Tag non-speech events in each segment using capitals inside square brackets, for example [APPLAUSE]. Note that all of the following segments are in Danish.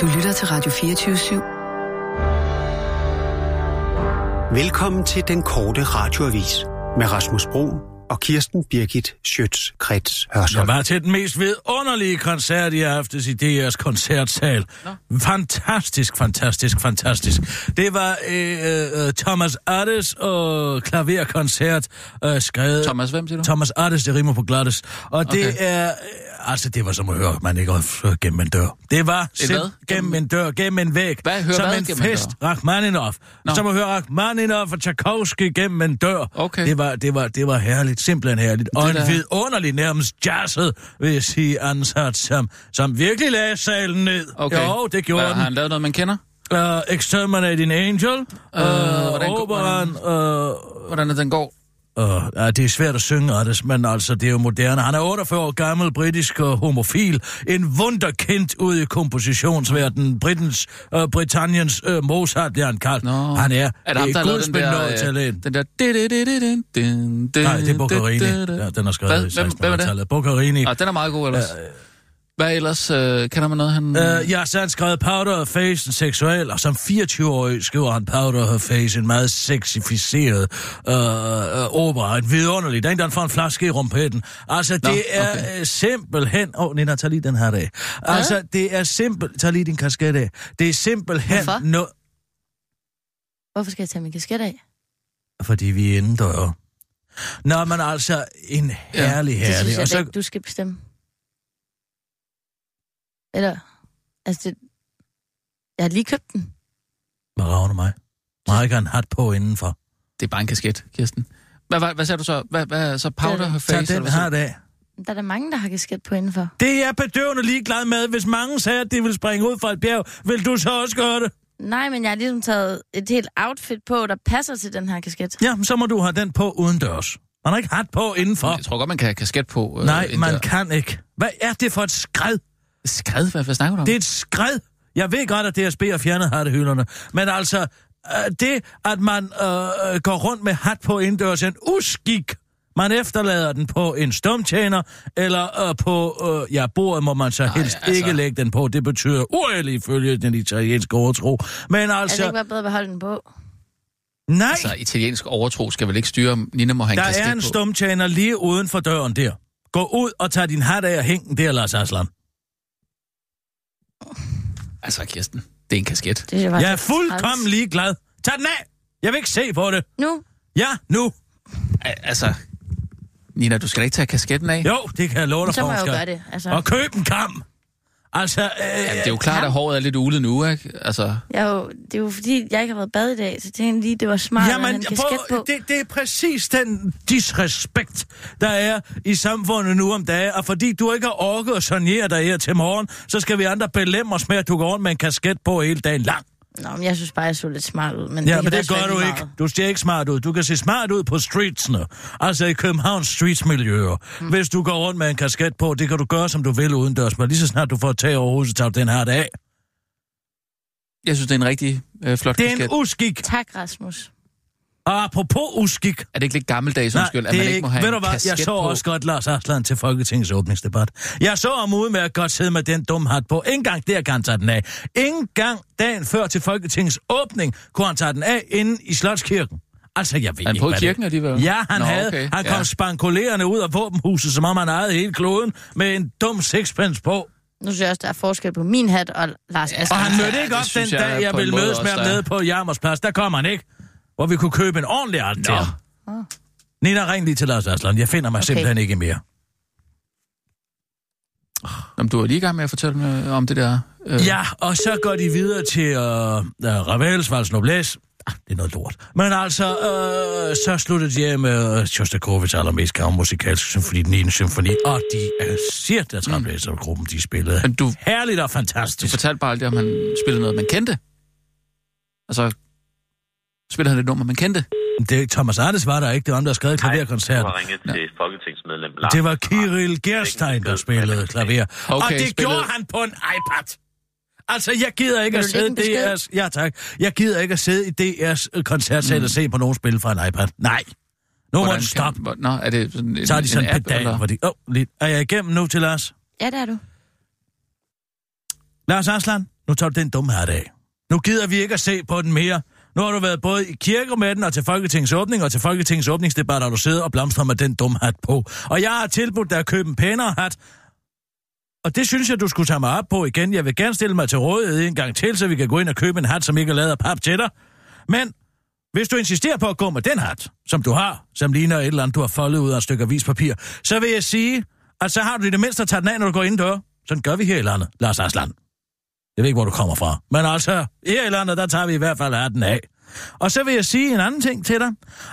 Du lytter til Radio 24 /7. Velkommen til den korte radioavis med Rasmus Bro og Kirsten Birgit Schøtz-Krets Hørsholm. Jeg var til den mest vidunderlige koncert i aftes i DR's koncertsal. Nå. Fantastisk, fantastisk, fantastisk. Det var øh, øh, Thomas Addes og klaverkoncert øh, skrevet... Thomas, hvem siger du? Thomas Addes, det rimer på glattes. Og okay. det er... Øh, altså, det var som at høre, man ikke har gennem en dør. Det var hvad? gennem en dør, gennem en væg. Hvad? Hør som hvad en fest. dør? Rachmaninov. Nå. Som at høre Rachmaninov og Tchaikovsky gennem en dør. Okay. Det var, det var, det var herligt. Simpelthen herligt. Og en der- vidunderlig nærmest jazzet, vil jeg sige, ansat, som, som virkelig lagde salen ned. Okay. Jo, det gjorde Hvad, den. Har han lavet noget, man kender? Uh, Exterminating Angel, uh, hvordan- operaen, uh, Hvordan er den går? Uh, ja, det er svært at synge, Anders, men altså, det er jo moderne. Han er 48 år gammel, britisk og homofil. En wunderkind ude i kompositionsverdenen. Britens, uh, Britanniens uh, Mozart bliver han kaldt. Nå. Han er, Er det ham, der har lavet den der... øh, talent. Den der... Nej, det er Boccherini. Ja, den er skrevet Hvad? i Hvem- hvem er det? 1600-tallet. Boccherini. Ah, den er meget god ellers. Hvad ellers? Øh, kender man noget, han... Uh, ja, så han skrevet Powder of Face, en seksuel, og som 24-årig skriver han Powder of Face, en meget sexificeret uh, uh, opera. En vidunderlig. Der er en, der får en flaske i rumpetten. Altså, det er okay. uh, simpelthen... Åh, oh, Nina, tag lige den her dag. Altså, det er simpelt... Tag lige din kasket af. Det er simpelthen... Hvorfor? No... Hvorfor skal jeg tage min kasket af? Fordi vi er indendør. Nå, men altså, en herlig, Det herlig. synes jeg og ikke, du skal bestemme. Eller, altså det... Jeg har lige købt den. Hvad ravner mig? Have en hat på indenfor? Det er bare en kasket, Kirsten. Hvad, hvad, hvad sagde du så? Hvad, hvad så powder Det er det. face? Tag den her dag. Der er der mange, der har kasket på indenfor. Det er jeg bedøvende ligeglad med. Hvis mange sagde, at de ville springe ud fra et bjerg, vil du så også gøre det? Nej, men jeg har ligesom taget et helt outfit på, der passer til den her kasket. Ja, så må du have den på uden dørs. Man har ikke hat på indenfor. Jeg tror godt, man kan have kasket på. Øh, Nej, man kan ikke. Hvad er det for et skred? Skred? Hvad, hvad snakker du om? Det er et skred. Jeg ved godt, at DSB har fjernet hattehylderne. Men altså, øh, det, at man øh, går rundt med hat på indendørs, er en uskik. Man efterlader den på en stumtjener, eller øh, på, øh, ja, bordet må man så Nej, helst altså- ikke lægge den på. Det betyder uærlig ifølge den italienske overtro. Men Altså, altså, det ikke være bedre at beholde den på? nej. Altså, italiensk overtro skal vel ikke styre, om Nina må have en Der kasket er en på? stumtjener lige uden for døren der. Gå ud og tag din hat af og hæng den der, Lars Aslan. Altså, Kirsten, det er en kasket. Det synes jeg, Jeg er fuldkommen ligeglad. Tag den af! Jeg vil ikke se på det. Nu? Ja, nu. Al- Altså, Nina, du skal da ikke tage kasketten af? Jo, det kan jeg love dig Så for, må jeg jo gøre det. Altså, Og køb en kam. Altså, øh, Jamen, det er jo klart, at håret er lidt ulet nu, ikke? Altså, er jo, det er jo fordi, jeg ikke har været bad i dag, så tænkte jeg lige, det var smart at Jamen, en kasket prøv, på. det, det er præcis den disrespekt, der er i samfundet nu om dagen. Og fordi du ikke har orket at sonere dig her til morgen, så skal vi andre belemme os med, at du går rundt med en kasket på hele dagen lang. Nå, men jeg synes bare, jeg så lidt smart ud. Men Ja, det men det gør du ikke. meget. Du ser ikke smart ud. Du kan se smart ud på streetsene. Altså i Københavns streetsmiljøer. Mm. Hvis du går rundt med en kasket på, det kan du gøre, som du vil udendørs. Men lige så snart du får tag over hovedet, så tager du den her af. jeg synes, det er en rigtig øh, flot Det er kasket. en uskik. Tak, Rasmus. Og apropos uskik. Er det ikke lidt gammeldags, undskyld, Nej, at man det er ikke må have Ved en du hvad, jeg så på? også godt Lars Aslan til Folketingets åbningsdebat. Jeg så ham ude med at godt sidde med den dumme hat på. Ingen gang der kan han tage den af. Ingen gang dagen før til Folketingets åbning kunne han tage den af inde i Slotskirken. Altså, jeg ved han ikke, hvad kirken det... alligevel? Ja, han Nå, havde. okay, Han kom ja. spankulerende ud af våbenhuset, som om han ejede hele kloden, med en dum sixpence på. Nu synes jeg også, der er forskel på min hat og Lars Ja, Og han mødte ikke op den jeg dag, jeg ville mødes med ham nede på Jarmersplads. Der kom han ikke. Hvor vi kunne købe en ordentlig art til ham. Nina, ring lige til Lars Aslan. Jeg finder mig Okay. simpelthen ikke mere. Jamen, du er lige i gang med at fortælle mig om det der... Øh, Ja, og så går de videre til øh, uh, Ravels Vals Noblesse. Ah, det er noget lort. Men altså, øh, så slutter de af med uh, Shostakovich allermest musikalsk symfoni, den 9. symfoni, og de er cirka mm. gruppen, de spillede. Men du, Herligt og du fantastisk. fortalte bare aldrig, om han spillede noget, man kendte. Altså, spillede han et nummer, man kendte? Det, Thomas Arnes var der ikke, det var ham, der Du klaverkoncerten. har ringet til folketingsmedlem Lars. Det var Kirill Gerstein, der spillede klaver. Okay, og det spillede- gjorde han på en iPad. Altså, jeg gider ikke at sidde en? DR's... Ja, tak. Jeg gider ikke at sidde i DR's koncertsal Mm. og se på nogen spille fra en iPad. Nej. Nu må Hvordan du stoppe. Kan, nå, er det sådan en, Så har de sådan en app, pedal, eller? de... Åh, oh, lidt. Er jeg igennem nu til Lars? Ja, det er du. Lars Aslan? nu tager du den dumme hat af. Nu gider vi ikke at se på den mere. Nu har du været både i kirke med den og til Folketingets åbning, og til Folketingets åbningsdebat har du siddet og blomstret med den dumme hat på. Og jeg har tilbudt dig at købe en pænere hat, og det synes jeg, du skulle tage mig op på igen. Jeg vil gerne stille mig til rådighed en gang til, så vi kan gå ind og købe en hat, som ikke er lavet af pap til dig. Men hvis du insisterer på at gå med den hat, som du har, som ligner et eller andet, du har foldet ud af et stykke avispapir, så vil jeg sige, at så har du i det mindste at tage den af, når du går ind dør. Sådan gør vi her i landet, Lars Aslan. Jeg ved ikke, hvor du kommer fra. Men altså, her i landet, der tager vi i hvert fald hatten af. Og så vil jeg sige en anden ting til dig,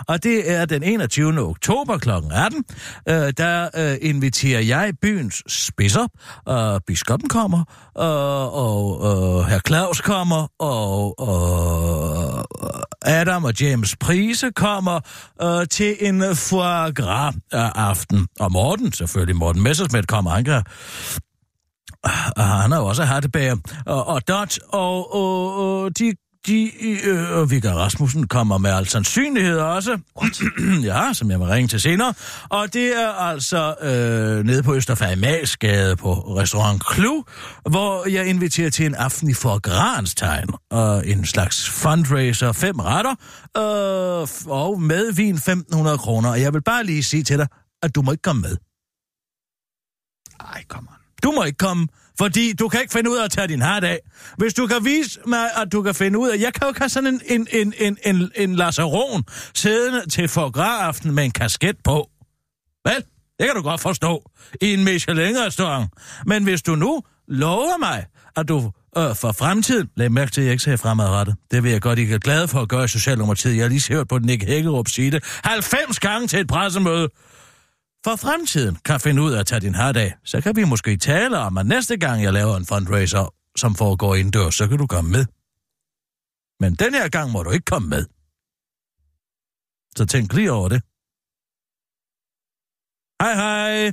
og det er den 21. oktober kl. 18, øh, der øh, inviterer jeg byens spidser, og biskoppen kommer, øh, og øh, herr Claus kommer, og øh, Adam og James Prise kommer øh, til en foie gras-aften. Og Morten, selvfølgelig Morten Messersmith kommer, han kan og han jo også hattebager, og, og Dot, og, og, og de, de øh, og Vigga Rasmussen kommer med al sandsynlighed også. [CLEARS THROAT] ja, som jeg må ringe til senere. Og det er altså øh, nede på Østerfærmalsgade på Restaurant Clou, hvor jeg inviterer til en aften i forgranstegn og en slags fundraiser, fem retter, øh, og med vin 1.500 kroner. Og jeg vil bare lige sige til dig, at du må ikke komme med. Ej, kom on. Du må ikke komme, fordi du kan ikke finde ud af at tage din hat af. Hvis du kan vise mig, at du kan finde ud af... Jeg kan jo ikke have sådan en, en, en, en, en, en lasaron siddende til forgraften med en kasket på. Vel, det kan du godt forstå. I en Michelin-restaurant. Men hvis du nu lover mig, at du øh, for fremtiden... Læg mærke til, at jeg ikke ser fremadrettet. Det vil jeg godt, ikke er glad for at gøre i Socialdemokratiet. Jeg har lige hørt på Nick Hækkerup sige det 90 gange til et pressemøde for fremtiden kan finde ud af at tage din hat af, så kan vi måske tale om, at næste gang jeg laver en fundraiser, som foregår indendørs, så kan du komme med. Men den her gang må du ikke komme med. Så tænk lige over det. Hej hej.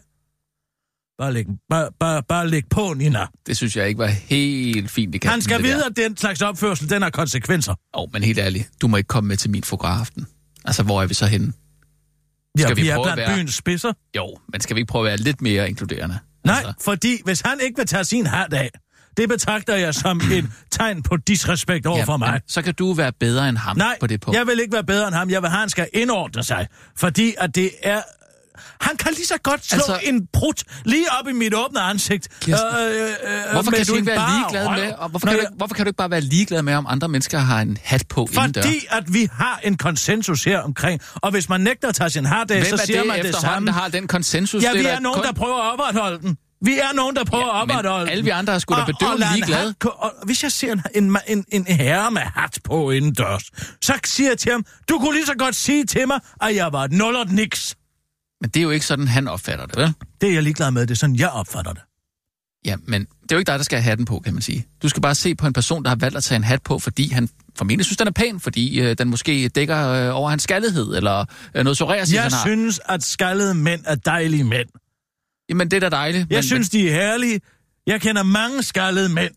Bare læg, bare, bare, bare læg på, Nina. Det synes jeg ikke var helt fint. Det kan Han skal vide, at den slags opførsel, den har konsekvenser. Åh, oh, men helt ærligt. Du må ikke komme med til min fotograften. Altså, hvor er vi så henne? Ja, Skal vi vi er blandt være- byens spidser. Jo, men skal vi ikke prøve at være lidt mere inkluderende? Nej, Altså, fordi hvis han ikke vil tage sin hat af, det betragter jeg som [CLEARS THROAT] et tegn på disrespekt over for mig. så kan du være bedre end ham Nej, på det punkt. jeg vil ikke være bedre end ham. Jeg vil have, han skal indordne sig. Fordi at det er... Han kan lige så godt slå Altså- en brud lige op i mit åbne ansigt. Kirsten, øh, øh, Hvorfor kan du ikke være ligeglad med, og hvorfor kan, du, ikke- hvorfor kan du ikke bare være ligeglad med, om andre mennesker har en hat på indendør? Fordi at vi har en konsensus her omkring, og hvis man nægter at tage sin hat af, så er siger det man det samme. der har den konsensus? Ja, vi da er nogen, kun- der prøver at opretholde den. Vi er nogen, der prøver Ja, at men opretholde den. alle vi andre er sgu da en ligeglade. Og hvis jeg ser en, en, en, en herre med hat på indendørs, så siger jeg til ham, du kunne lige så godt sige til mig, at jeg var et nul og et niks. Men det er jo ikke sådan, han opfatter det, vel? Det er jeg ligeglad med, det er sådan, jeg opfatter det. Ja, men det er jo ikke dig, der skal have hatten på, kan man sige. Du skal bare se på en person, der har valgt at tage en hat på, fordi han formentlig synes, den er pæn, fordi øh, den måske dækker øh, over hans skaldighed, eller øh, noget psoriasis, Jeg han har. synes, at skaldede mænd er dejlige mænd. Jamen, det er da dejligt. Jeg men, synes, de er herlige. Jeg kender mange skaldede mænd.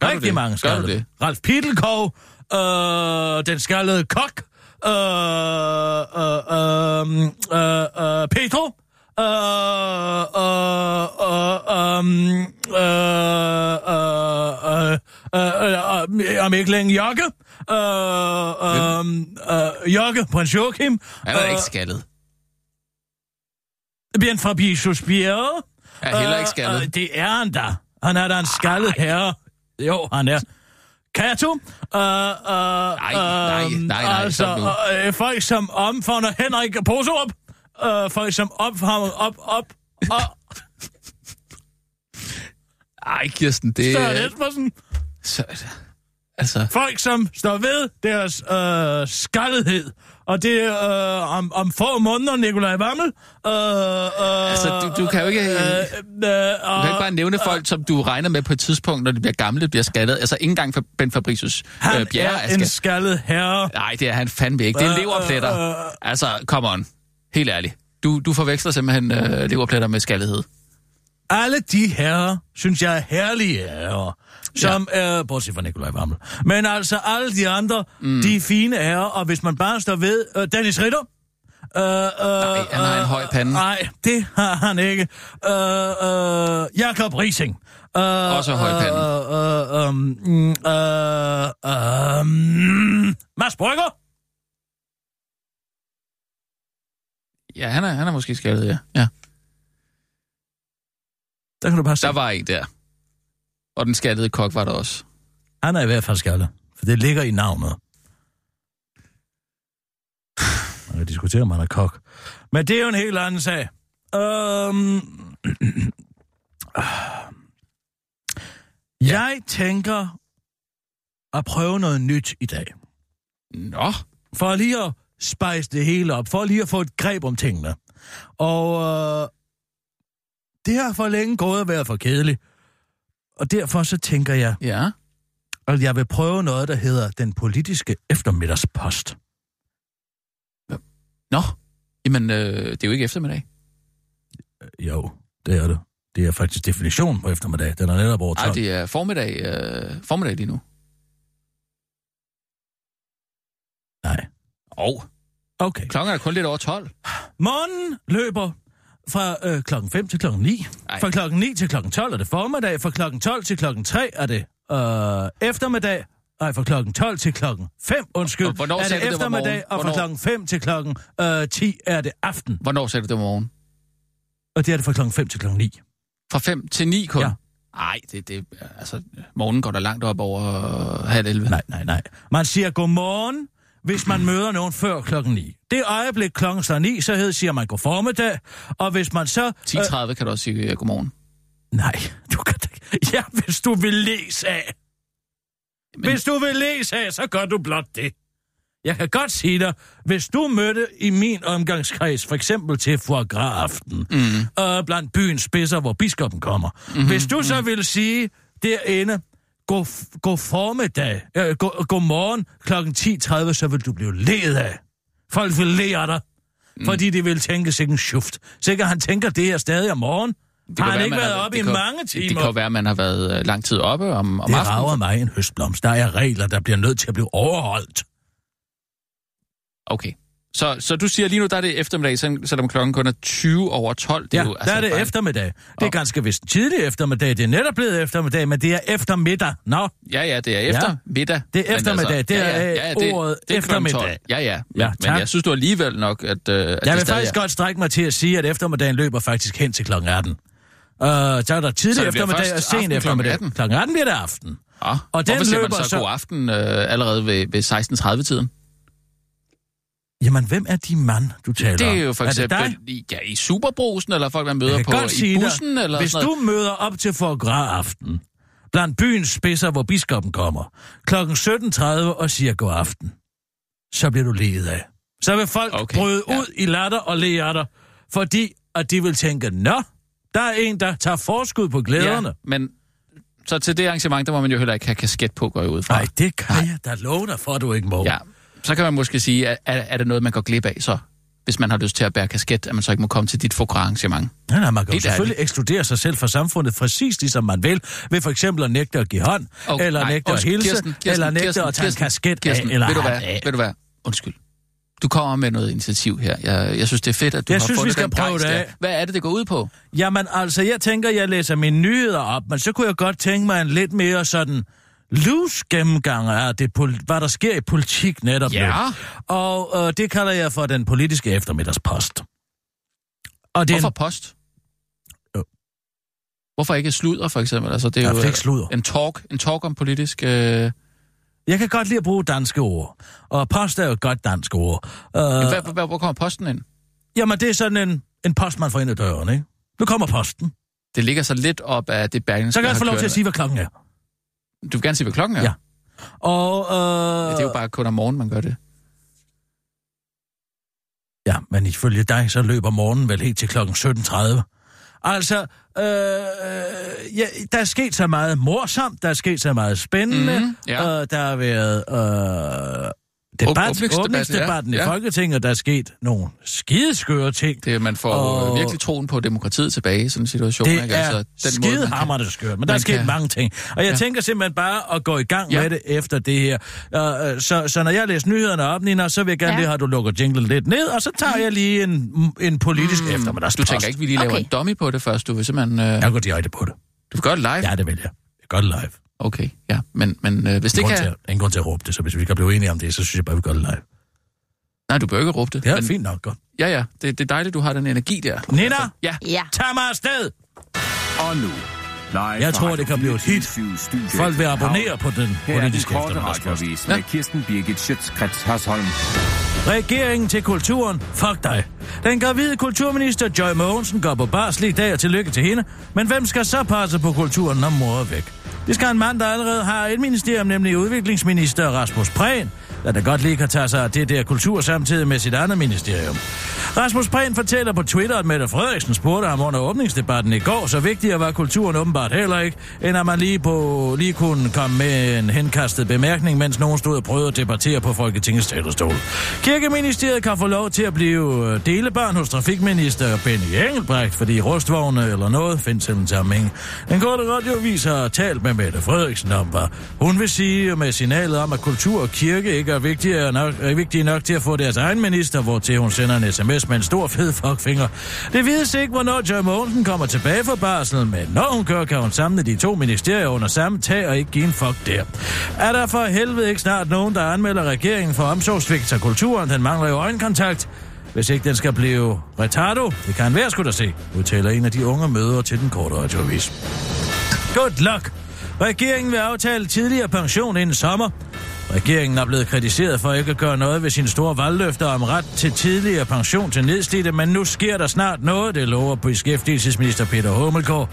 Gør Rigtig mange Gør du skaldede. det? Ralf Pittelkov, øh, den skaldede kok, øh, øh, øh, øh, øh, øh, øh, øh, øh, øh, øh, om ikke længe Jokke, øh, øh, Jokke, prins Joachim. Han er ikke skaldet. Bjørn Fabricius Bjerre. Er heller ikke skaldet. det er han da. Han er da en skaldet herre. Jo, han er. Kato. Øh, øh, Nej, nej, nej, nej, altså, nu. øh, folk som omfavner Henrik Poserup. Øh, folk som omfavner op, op, op. Ej, Kirsten, det Søren er... Espersen. Så, altså, Folk, som står ved deres øh, skaldethed. Og det er øh, om, om få måneder, Nikolaj Wammel. Øh, øh, Altså, du- du kan jo ikke- Øh, øh, du kan ikke bare nævne folk, som du regner med på et tidspunkt, når de bliver gamle, bliver skaldet. Altså, ikke engang for Ben Fabricius Han øh, Bjerre er er en skal... skaldet herre. Nej, det er han fandme ikke. Det er Øh, leverpletter. øh, øh. Altså, come on. Helt ærligt. Du, du forveksler simpelthen øh, leverpletter med skaldighed. Alle de herrer, synes jeg er herlige herrer. Som er, ja. bortset fra Nikolaj Wammel. Men altså, alle de andre, mm. de er fine herrer, og hvis man bare står ved øh, Dennis Ritter, Øh, øh, Nej, han har en høj pande. Nej, det har han ikke. Øh, øh, Jakob Rising. Uh, Også høj pande. Uh, uh, um, uh, um, Mads Brygger? Ja, han er, han er måske skaldet, ja. ja. Der kan du bare se. Der var en der. Og den skaldede kok var der også. Han er i hvert fald skaldet, for det ligger i navnet. Man kan diskutere, om han er kok. Men det er jo en helt anden sag. Um... Jeg tænker at prøve noget nyt i dag. Nå, For lige at spice det hele op. For lige at få et greb om tingene. Og øh, det har for længe gået at være for kedeligt. Og derfor så tænker jeg, ja. at jeg vil prøve noget, der hedder den politiske eftermiddagspost. Nå, jamen, øh, det er jo ikke eftermiddag. Jo, det er det. Det er faktisk definitionen på eftermiddag. Den er netop over 12. Nej, det er formiddag, øh, formiddag lige nu. Nej. Og Okay. klokken er kun lidt over 12. Morgen løber fra øh, klokken 5 til klokken 9. Ej. Fra klokken 9 til klokken 12 er det formiddag. Fra klokken 12 til klokken 3 er det øh, eftermiddag. Nej, fra klokken 12 til klokken 5, undskyld, Og hvornår er det det eftermiddag, morgen? og fra klokken 5 til klokken øh, 10 er det aften. Hvornår sagde du det om morgen? Og det er det fra klokken 5 til klokken 9. Fra 5 til 9 kun? Ja. Nej, det, det, altså, morgenen går der langt op over øh, halv 11. Nej, nej, nej. Man siger godmorgen, hvis man møder nogen før klokken 9. Det øjeblik klokken slår 9, så hed, siger man god formiddag. Og hvis man så... 10.30 kan du også sige øh, godmorgen. nej, du kan ikke... Ja, hvis du vil læse af. Men- Hvis du vil læse af, så gør du blot det. Jeg kan godt sige dig, hvis du mødte i min omgangskreds, for eksempel til foie gras aften, mm. øh, blandt byens spidser, hvor biskoppen kommer. Mm-hmm, hvis du så vil sige derinde, god, god formiddag, øh, god, god morgen klokken 10.30, så vil du blive ledet af. Folk vil af dig, mm. fordi de vil tænke sig en schuft. Sikkert han tænker det her stadig om morgen. Det har han være, ikke været oppe i kan- mange timer. det kan jo være, at man har været øh, lang tid oppe om, om Det aftenen. rager mig en høstblomst. Der er regler, der bliver nødt til at blive overholdt. Okay. Så, så du siger lige nu, der er det eftermiddag, selv- selvom klokken kun er 20 over 12. Det Ja, er jo, altså der er det bare- eftermiddag. Det er ganske vist tidlig eftermiddag. Det er netop blevet eftermiddag, men det er eftermiddag. Nå, Ja, ja, det er efter Ja. middag. Det er Men eftermiddag. Det er, øh, ordet klokken eftermiddag. 12. Ja, ja. Men, Ja, men tak. jeg synes du alligevel nok, at, øh, at jeg det vil faktisk er. godt strække mig til at sige, at eftermiddagen løber faktisk hen til klokken 18. Uh, så er der tidlig det eftermiddag og sen aften klokken eftermiddag. 18? Klokken 18 bliver det aften. Ja. Og Og den Hvorfor siger man løber så, så- god aften øh, allerede ved, ved 16.30-tiden? Jamen, hvem er de mand, du taler Det om? er jo for det eksempel dig? i, ja, i Superbrusen, eller folk, man møder på i bussen, dig, eller hvis sådan du noget. møder op til for aften, blandt byens spidser, hvor biskoppen kommer, klokken 17.30 og siger god aften, så bliver du ledet af. Så vil folk Okay, bryde ja. ud i latter og dig, fordi at de vil tænke, nå, der er en, der tager forskud på glæderne. Ja, men så til det arrangement, der må man jo heller ikke have kasket på, går jeg ud fra. Nej, det kan jeg da love dig for, at du ikke må. Ja, så kan man måske sige, at er, er det noget, man går glip af, så hvis man har lyst til at bære kasket, at man så ikke må komme til dit arrangement. Nej, nej, man kan jo Helt selvfølgelig ekskludere sig selv fra samfundet præcis ligesom man vil, ved for eksempel at nægte at give hånd, Okay, eller nej, nægte at hilse, Kirsten, Kirsten, eller nægte Kirsten, at tage en Kirsten, kasket Kirsten, af, eller ved du hvad, af. ved du hvad, undskyld. Du kommer med noget initiativ her. Jeg, jeg synes, det er fedt, at du Jeg har synes, vi fundet skal den prøve det af. Hvad er det, det går ud på? Jamen altså, jeg tænker, jeg læser mine nyheder op, men så kunne jeg godt tænke mig en lidt mere sådan loose gennemgang af, det, hvad der sker i politik netop Ja. nu. Og øh, det kalder jeg for den politiske eftermiddagspost. Og er Hvorfor post? Jo. Hvorfor ikke sludder, for eksempel? Altså, det er Ja, jo ikke sludder. en talk, en talk om politisk... Øh, jeg kan godt lide at bruge danske ord, og post er jo et godt dansk ord. Uh, hvad, hvad, hvor kommer posten ind? jamen, det er sådan en, en post, man får ind ad døren, ikke? Nu kommer posten. Det ligger så lidt op af det Berlingske Så kan jeg få lov til at sige, hvad klokken er. Du vil gerne sige, hvad klokken er? Ja. Og, øh, Ja, det er jo bare kun om morgenen, man gør det. Ja, men ifølge dig, så løber morgenen vel helt til klokken 17.30. Altså, øh, ja, der er sket så meget morsomt, der er sket så meget spændende, Mhm, ja. øh, der har været øh, debat, åbningsdebat, åbningsdebatten ja, i. Folketinget, der er sket nogle skideskøre ting. det man får Og- og... virkelig troen på demokratiet tilbage i sådan en situation. Det ikke? er altså, den skidehammerende skørt, men der er sket kan- mange ting. Og jeg Ja. tænker simpelthen bare at gå i gang Ja. med det efter det her. Uh, så, så når jeg læser nyhederne op, Nina, så vil jeg gerne Ja. lige have, at du lukker jinglen lidt ned, og så tager jeg lige en, en politisk mm, eftermiddagspost. Du tænker ikke, vi lige laver Okay. en dummy på det først? Du vil simpelthen... Øh... Jeg går direkte på det. Du vil gøre det live? Ja, det vil jeg. Jeg gør det live. Okay, ja. Men, men øh, hvis det Ingen grund, kan... til, ingen grund til at råbe det, så hvis vi kan blive enige om det, så synes jeg bare, vi gør det live. Nej, du bør ikke råbe det. Det er men, fint nok, godt. Ja, ja. Det, det er dejligt, du har den energi der. Nina, Ja. Ja. tag mig afsted! Og nu, live Jeg tror, det kan blive et hit. 24 studiet Folk vil abonnere på den politiske eftermiddagspost. radioavis med Kirsten Birgit Schøtzgrads Hasholm. Regeringen til kulturen. Fuck dig. Den gravide kulturminister Joy Mogensen går på barsel i dag, og tillykke til hende. Men hvem skal så passe på kulturen, når mor er væk? Det skal en mand, der allerede har et ministerium, nemlig udviklingsminister Rasmus Prehn, der da godt lige kan tage sig af det der kultur samtidig med sit andet ministerium. Rasmus Prehn fortæller på Twitter, at Mette Frederiksen spurgte ham under åbningsdebatten i går, så vigtigere var kulturen åbenbart heller ikke, end at man lige, på, lige kunne komme med en henkastet bemærkning, mens nogen stod og prøvede at debattere på Folketingets talerstol. Kirkeministeriet kan få lov til at blive øh, delebarn hos trafikminister Benny Engelbrecht, fordi rustvogne eller noget findes en sammenhæng. Den korte radiovis har talt med Mette Frederiksen om, hvad hun vil sige med signalet om, at kultur og kirke ikke er vigtige nok, er vigtige nok til at få deres egen minister, hvor til hun sender en sms med en stor fed fuckfinger. Det vides ikke, hvornår Joy Mogensen kommer tilbage fra barsel, men når hun kører, kan hun samle de to ministerier under samme tag og ikke give en fuck der. Er der for helvede ikke snart nogen, der anmelder regeringen for omsorgsvigt af kulturen? Den mangler jo øjenkontakt. Hvis ikke den skal blive retardo, det kan være skulle da se, udtaler en af de unge mødre til den korte radioavis. Good luck! Regeringen vil aftale tidligere pension inden sommer. Regeringen er blevet kritiseret for ikke at gøre noget ved sine store valgløfter om ret til tidligere pension til nedslidte, men nu sker der snart noget, det lover beskæftigelsesminister Peter Hummelgaard.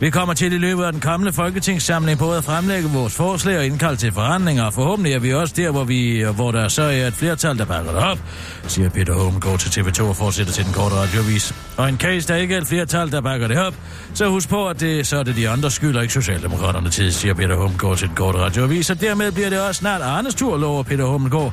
Vi kommer til i løbet af den kommende folketingssamling både at fremlægge vores forslag og indkalde til forhandlinger, og forhåbentlig er vi også der, hvor, vi, hvor der så er et flertal, der bakker det op, siger Peter Holm går til TV2 og fortsætter til den korte radiovis. Og en case, der ikke er et flertal, der bakker det op, så husk på, at det, så er det de andre skylder ikke Socialdemokraterne tid, siger Peter Holm går til den korte radiovis, og dermed bliver det også snart Arnes tur, lover Peter Hummelgaard.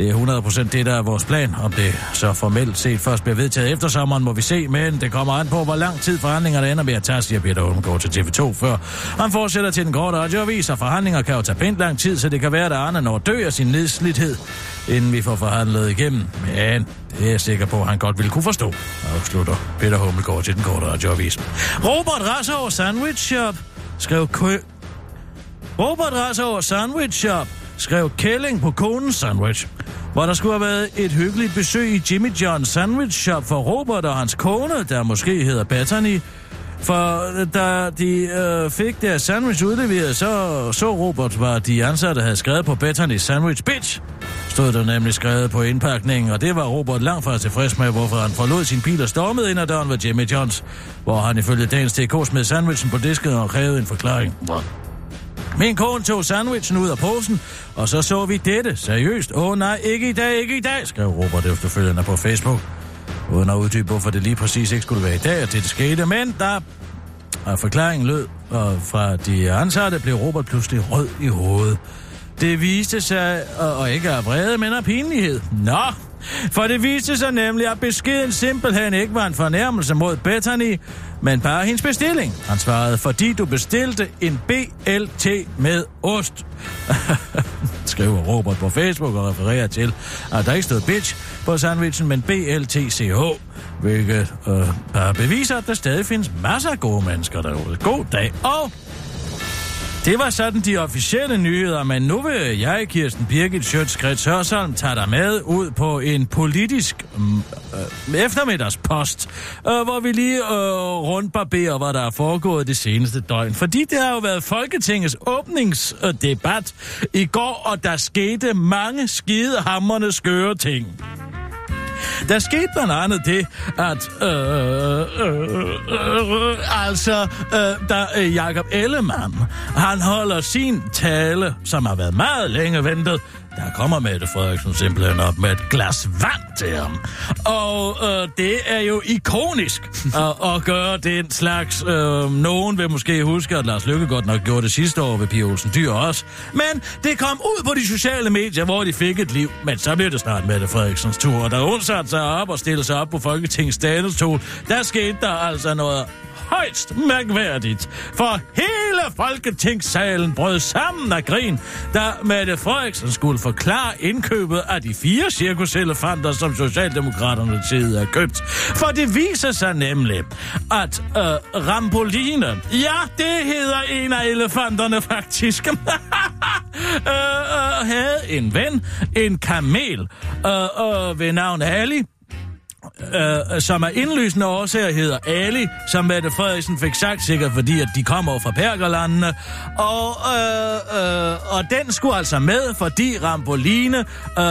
Det er 100% det, der er vores plan. Om det så formelt set først bliver vedtaget efter sommeren, må vi se, men det kommer an på, hvor lang tid forhandlingerne ender med at tage, siger Peter går til TV2 før. Han fortsætter til den korte radioavis, og forhandlinger kan jo tage pænt lang tid, så det kan være, at Arne når dø af sin nedslidthed, inden vi får forhandlet igennem. Men det er jeg sikker på, at han godt ville kunne forstå, afslutter Peter Hummelgaard til den korte radioavis. Robert Rasser Sandwich Shop skrev kø... Robert Rasser Sandwich Shop skrev kælling på konens sandwich, hvor der skulle have været et hyggeligt besøg i Jimmy John Sandwich Shop for Robert og hans kone, der måske hedder Bethany. For da de øh, fik deres sandwich udleveret, så så Robert, hvad de ansatte havde skrevet på Bethany Sandwich Bitch. Stod der nemlig skrevet på indpakningen, og det var Robert langt fra tilfreds med, hvorfor han forlod sin bil og stormede ind ad døren ved Jimmy Johns, hvor han ifølge dagens TK smed sandwichen på disken og krævede en forklaring. Min kone tog sandwichen ud af posen, og så så vi dette. Seriøst? Åh oh, nej, ikke i dag, ikke i dag, skrev Robert efterfølgende på Facebook. Uden at uddybe, hvorfor det lige præcis ikke skulle være i dag, at det skete. Men der og forklaringen lød, og fra de ansatte blev Robert pludselig rød i hovedet. Det viste sig, og, og ikke af vrede, men af pinlighed. Nå, for det viste sig nemlig, at beskeden simpelthen ikke var en fornærmelse mod Bethany, men bare hendes bestilling. Han svarede, fordi du bestilte en BLT med ost. [LAUGHS] Skriver Robert på Facebook og refererer til, at der ikke stod bitch på sandwichen, men BLTCH, hvilket øh, bare beviser, at der stadig findes masser af gode mennesker derude. God dag, og det var sådan de officielle nyheder, men nu vil jeg, Kirsten Birgit Sjøtskrets Hørsholm, tage dig med ud på en politisk mm, øh, eftermiddagspost, øh, hvor vi lige øh, rundbarberer, hvad der er foregået det seneste døgn. Fordi det har jo været Folketingets åbningsdebat i går, og der skete mange skidehammerne skøre ting. Der skete blandt andet det, at øh, øh, øh, øh altså, øh, da øh, Jacob Ellemann, han holder sin tale, som har været meget længe ventet, der kommer Mette Frederiksen simpelthen op med et glas vand til ham. Og øh, det er jo ikonisk [LAUGHS] at, at gøre den slags. Øh, nogen vil måske huske, at Lars Løkke godt nok gjorde det sidste år ved Pia Olsen Dyr også. Men det kom ud på de sociale medier, hvor de fik et liv. Men så blev det snart Mette Frederiksens tur. Og da hun satte sig op og stillede sig op på Folketingets statestol, der skete der altså noget højst mærkværdigt. For hele Folketingssalen brød sammen af grin, da Mette Frederiksen skulle forklare indkøbet af de fire cirkuselefanter, som Socialdemokraterne tid har købt. For det viser sig nemlig, at øh, Rampoline, ja, det hedder en af elefanterne faktisk, [LAUGHS] øh, øh, havde en ven, en kamel, øh, øh, ved navn Ali, Øh, øh, som er indlysende årsager hedder Ali, som Mette Frederiksen fik sagt, sikkert fordi, at de kommer fra Perkerlandene. Og, øh, øh, og den skulle altså med, fordi Ramboline øh,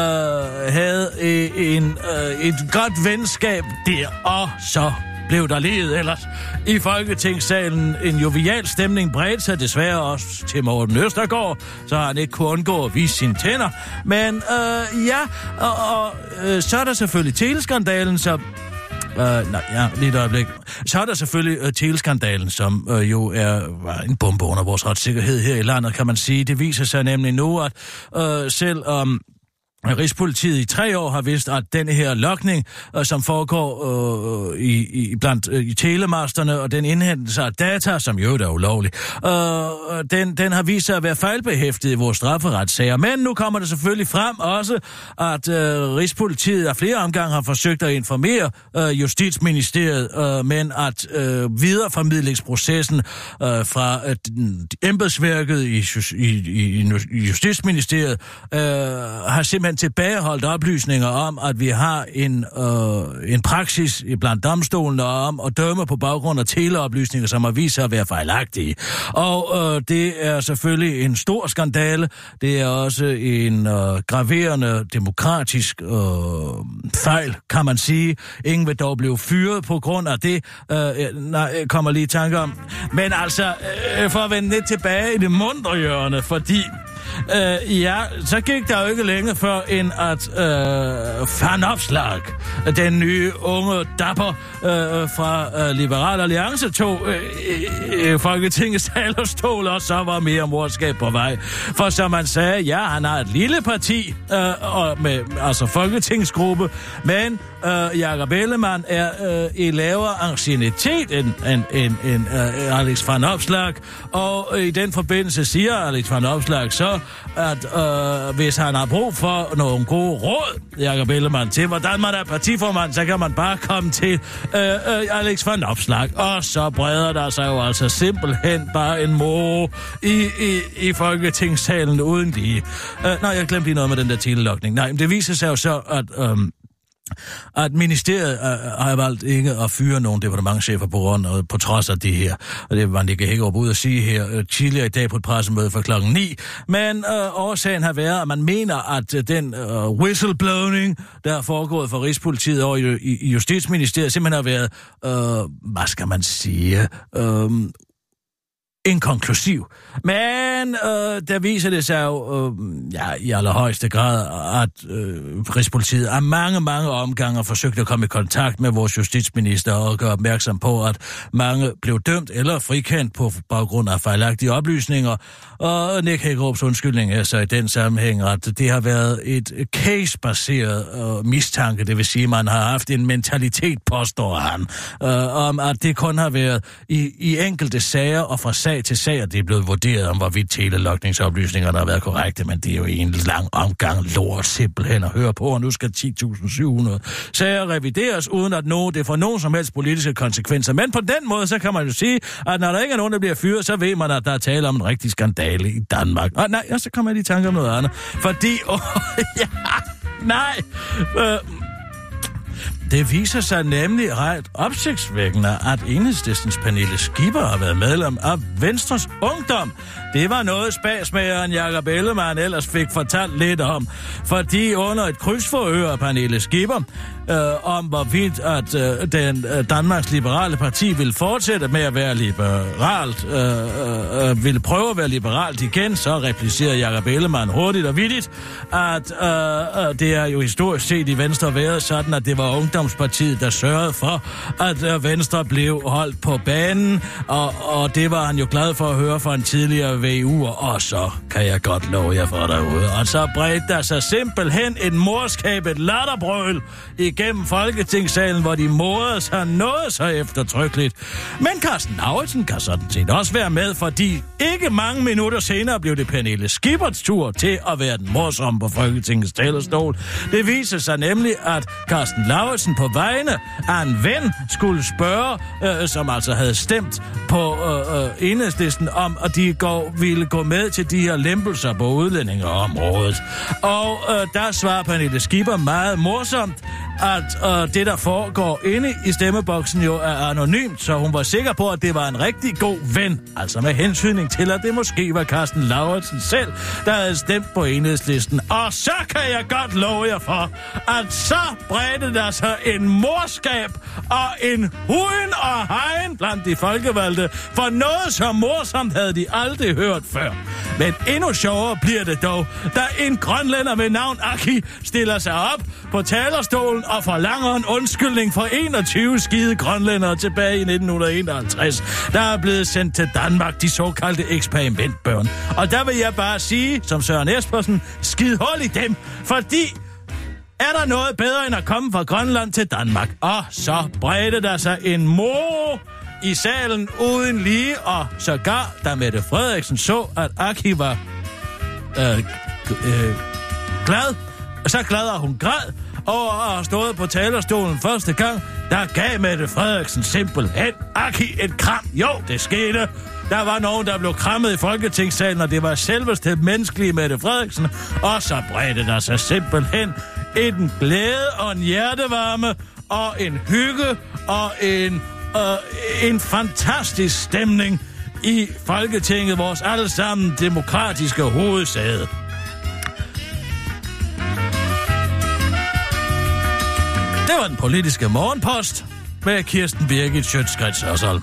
havde øh, en, øh, et godt venskab der, og så blev der ledet ellers. I Folketingssalen en jovial stemning bredte sig desværre også til Morten Østergaard, så han ikke kunne undgå at vise sine tænder. Men øh, ja, og, og øh, så er der selvfølgelig teleskandalen, så Uh, øh, nej, ja, lige et øjeblik. Så er der selvfølgelig uh, teleskandalen, som uh, jo er var en bombe under vores retssikkerhed her i landet, kan man sige. Det viser sig nemlig nu, at uh, selv om um, Rigspolitiet i tre år har vidst, at den her lokning, øh, som foregår øh, i, i, blandt øh, i telemasterne, og den indhentelse af data, som jo er ulovlig, øh, øh, den, den har vist sig at være fejlbehæftet i vores strafferetssager. Men nu kommer det selvfølgelig frem også, at øh, Rigspolitiet af flere omgange har forsøgt at informere øh, Justitsministeriet, øh, men at øh, videreformidlingsprocessen øh, fra øh, embedsværket i, i, i, i Justitsministeriet øh, har simpelthen tilbageholdt oplysninger om, at vi har en, øh, en praksis blandt domstolene om at dømme på baggrund af teleoplysninger, som har vist sig at være fejlagtige. Og øh, det er selvfølgelig en stor skandale. Det er også en øh, graverende demokratisk øh, fejl, kan man sige. Ingen vil dog blive fyret på grund af det. Øh, øh nej, jeg kommer lige i tanke om. Men altså, øh, øh for at vende lidt tilbage i det mundre hjørne, fordi Øh, ja, så gik der jo ikke længe før, end at øh, fanopslag, den nye unge dapper øh, fra øh, Liberal Alliance, tog øh, øh, Folketingets talerstol, og så var mere morskab på vej. For som man sagde, ja, han har et lille parti, øh, og med, altså folketingsgruppe, men øh, Jakob Ellemann er øh, i lavere ancienitet end, end, end, end øh, Alex van Opslag, og øh, i den forbindelse siger Alex van Opslag så, at øh, hvis han har brug for nogle gode råd, Jakob Ellemann, til hvordan man er partiformand, så kan man bare komme til øh, øh, Alex van Opslag, og så breder der sig jo altså simpelthen bare en mor i, i, i folketingssalen uden lige. Øh, nej, jeg glemte lige noget med den der telelokning. Nej, men det viser sig jo så, at... Øh, at ministeriet øh, øh, har valgt ikke at fyre nogen departementchefer på grund og på trods af det her. Og det var ikke Hækkerup ud at sige her øh, tidligere i dag på et pressemøde for klokken 9. Men øh, årsagen har været, at man mener, at øh, den øh, whistleblowing, der er foregået for Rigspolitiet over i, i, i Justitsministeriet, simpelthen har været, øh, hvad skal man sige, øh, inkonklusiv. Men øh, der viser det sig jo øh, ja, i allerhøjeste grad, at øh, Rigspolitiet af mange, mange omgange forsøgt at komme i kontakt med vores justitsminister og gøre opmærksom på, at mange blev dømt eller frikendt på baggrund af fejlagtige oplysninger. Og Nick Hækkerups undskyldning er så i den sammenhæng, at det har været et case-baseret øh, mistanke, det vil sige, at man har haft en mentalitet, påstår han, øh, om at det kun har været i, i enkelte sager og fra sag til sag, og det er blevet vurderet om, hvorvidt telelokningsoplysningerne har været korrekte, men det er jo en lang omgang lort simpelthen at høre på, og nu skal 10.700 sager revideres, uden at nå det får nogen som helst politiske konsekvenser. Men på den måde, så kan man jo sige, at når der ikke er nogen, der bliver fyret, så ved man, at der er tale om en rigtig skandale i Danmark. Og nej, og så kommer jeg lige i tanke om noget andet. Fordi, [LAUGHS] åh, ja, nej, øh, det viser sig nemlig ret opsigtsvækkende, at enhedslistens Pernille Skipper har været medlem af Venstres Ungdom. Det var noget spasmageren Jakob Ellemann ellers fik fortalt lidt om, fordi under et krydsforhør af Pernille Skipper, øh, om hvorvidt at øh, den øh, Danmarks Liberale Parti vil fortsætte med at være liberalt, øh, øh, øh vil prøve at være liberalt igen, så replicerer Jakob Ellemann hurtigt og vidtigt, at øh, øh, det er jo historisk set i Venstre været sådan, at det var Ungdomspartiet, der sørgede for, at øh, Venstre blev holdt på banen, og, og det var han jo glad for at høre fra en tidligere VU'er, og så kan jeg godt love jer for derude. Og så bredte der sig simpelthen et morskabet latterbrøl igennem Folketingssalen, hvor de morede sig noget så eftertrykkeligt. Men Carsten Lauritsen kan sådan set også være med, fordi ikke mange minutter senere blev det Pernille Skiberts tur til at være den morsomme på Folketingets talerstol. Det viser sig nemlig, at Carsten Lauritsen på vegne af en ven skulle spørge, øh, som altså havde stemt på øh, øh, enhedslisten, om at de går, ville gå med til de her lempelser på udlændingeområdet. Og øh, der svarer Pernille Skipper meget morsomt, at øh, det, der foregår inde i stemmeboksen, jo er anonymt, så hun var sikker på, at det var en rigtig god ven. Altså med hensynning til, at det måske var Carsten Lauritsen selv, der havde stemt på enhedslisten. Og så kan jeg godt love jer for, at så bredte der sig en morskab og en huden og hegen blandt de folkevalgte, for noget så morsomt havde de aldrig hørt før. Men endnu sjovere bliver det dog, da en grønlænder med navn Aki stiller sig op på talerstolen og forlanger en undskyldning for 21 skide grønlændere tilbage i 1951, der er blevet sendt til Danmark, de såkaldte eksperimentbørn. Og der vil jeg bare sige, som Søren Espersen, skid hul i dem, fordi er der noget bedre end at komme fra Grønland til Danmark? Og så bredte der sig en mor i salen uden lige, og sågar, da Mette Frederiksen så, at Aki var øh, øh, glad, så glad, at hun græd, over at have stået på talerstolen første gang, der gav Mette Frederiksen simpelthen Aki et kram. Jo, det skete. Der var nogen, der blev krammet i Folketingssalen, og det var selveste menneskelige Mette Frederiksen. Og så bredte der sig simpelthen en glæde og en hjertevarme og en hygge og en, øh, en fantastisk stemning i Folketinget, vores allesammen demokratiske hovedsæde. Det var den politiske morgenpost med Kirsten Birgit Schøtzgrads Hørsholm.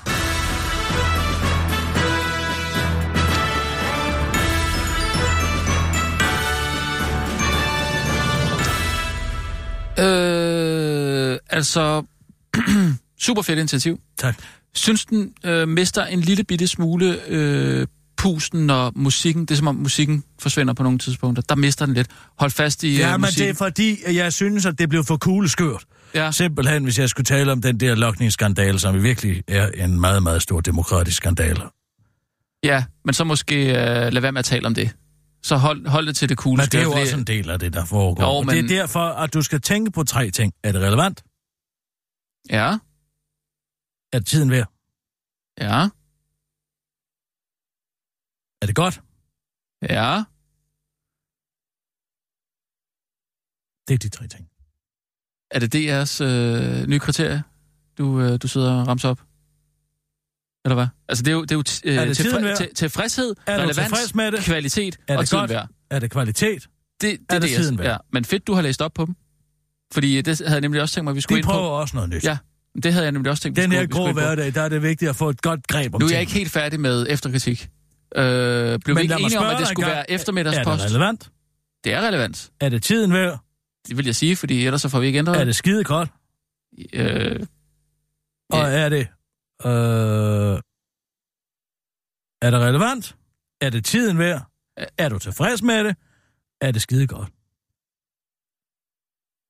Øh, altså, [CLEARS THROAT] super fedt initiativ. Tak. Synes den øh, mister en lille bitte smule øh, pusten, når musikken, det er som om musikken forsvinder på nogle tidspunkter. Der mister den lidt. Hold fast i Ja, øh, men musikken. det er fordi, at jeg synes, at det blev for kugleskørt. Ja. Simpelthen, hvis jeg skulle tale om den der lokningsskandale, som virkelig er en meget, meget stor demokratisk skandale. Ja, men så måske øh, lad være med at tale om det. Så hold, hold det til det coole. Men det er jo skørt, også en del af det, der foregår. Jo, men... Det er derfor, at du skal tænke på tre ting. Er det relevant? Ja, Er det tiden værd? ja, Er det godt? ja. Det er de tre ting. Er det DR's øh, nye kriterie, du, øh, du sidder og ramser op? Eller hvad? Altså, det er jo, det er jo øh, Er det værd? til, tilfredshed, Er relevans, tilfreds med det? kvalitet Er og det tiden godt? værd. Er det kvalitet? Det, det Er det det, tiden værd? ja. Men fedt, du har læst op på dem. Fordi det havde jeg nemlig også tænkt mig, at vi skulle De ind på. prøver også noget nyt. Ja, det havde jeg nemlig også tænkt, vi Den her grå hverdag, der er det vigtigt at få et godt greb om Nu er jeg ikke helt færdig med efterkritik. Øh, blev Men vi ikke mig enige om, at det skulle være eftermiddagspost? Er det relevant? Det er relevant. Er det tiden værd? Det vil jeg sige, fordi ellers så får vi ikke ændret. Er det skide godt? Øh, Og Ja. er det... Øh, er det relevant? Er det tiden værd? Er du tilfreds med det? Er det skide godt?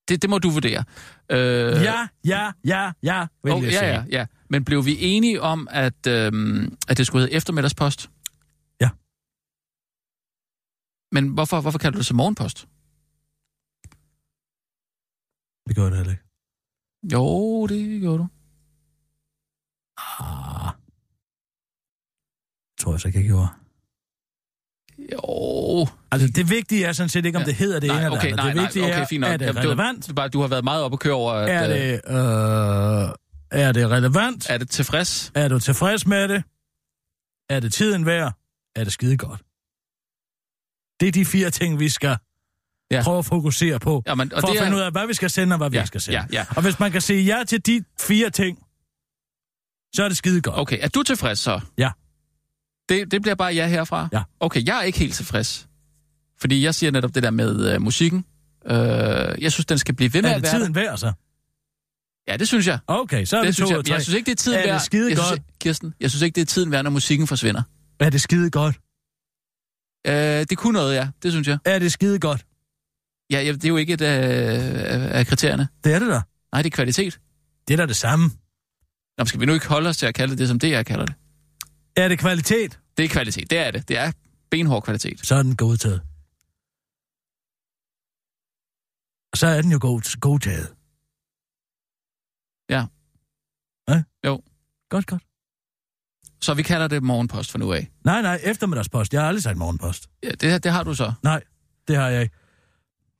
det, det må du vurdere. Øh, Ja, ja, ja, ja, vil oh, jeg ja, sige. ja, ja. Men blev vi enige om, at, øhm, at det skulle hedde eftermiddagspost? Ja. Men hvorfor, hvorfor kalder du det så morgenpost? Det gør det heller ikke. Jo, det gjorde du. Ah. Tror jeg så ikke, jeg gjorde. Jo. Altså, det vigtige er sådan set ikke, om Ja. det hedder det nej, ene eller okay, andet. nej, det nej, vigtige okay, fint er, nok. er det relevant? Er bare, du har været meget oppe at køre over, at, Er øh, det, øh, er det relevant? er det tilfreds? Er du tilfreds med det? Er det tiden værd? Er det skide godt? Det er de fire ting, vi skal Ja. ja. prøve at fokusere på. Jamen, og for det at er- finde ud af, hvad vi skal sende og hvad vi Ja, ikke skal sende. ja, ja. Og hvis man kan sige ja til de fire ting, så er det skide godt. Okay, er du tilfreds så? Ja. Det, det bliver bare ja herfra? Ja. Okay, jeg er ikke helt tilfreds. Fordi jeg siger netop det der med øh, musikken. Øh, jeg synes, den skal blive ved med Er at det være tiden værd, så? Ja, det synes jeg. Okay, så er det, Det synes to jeg. Jeg synes ikke, det er tiden Er det værd. skide jeg godt? Synes, Kirsten, jeg synes ikke, det er tiden værd, når musikken forsvinder. Er det skide godt? Øh, det kunne noget, ja. Det synes jeg. Er det skide godt? Ja, ja det er jo ikke et af, af kriterierne. Det er det da. Nej, det er kvalitet. Det er da det samme. Nå, skal vi nu ikke holde os til at kalde det det, som det, jeg kalder det? Er det kvalitet? Det er kvalitet. Det er det. Det er benhård kvalitet. Så er den godtaget. Så er den jo god, godtaget. Ja. Ja? Jo. Godt, godt. Så vi kalder det morgenpost for nu af. Nej, nej, eftermiddagspost. Jeg har aldrig sagt morgenpost. Ja, det, det har du så. Nej, det har jeg ikke.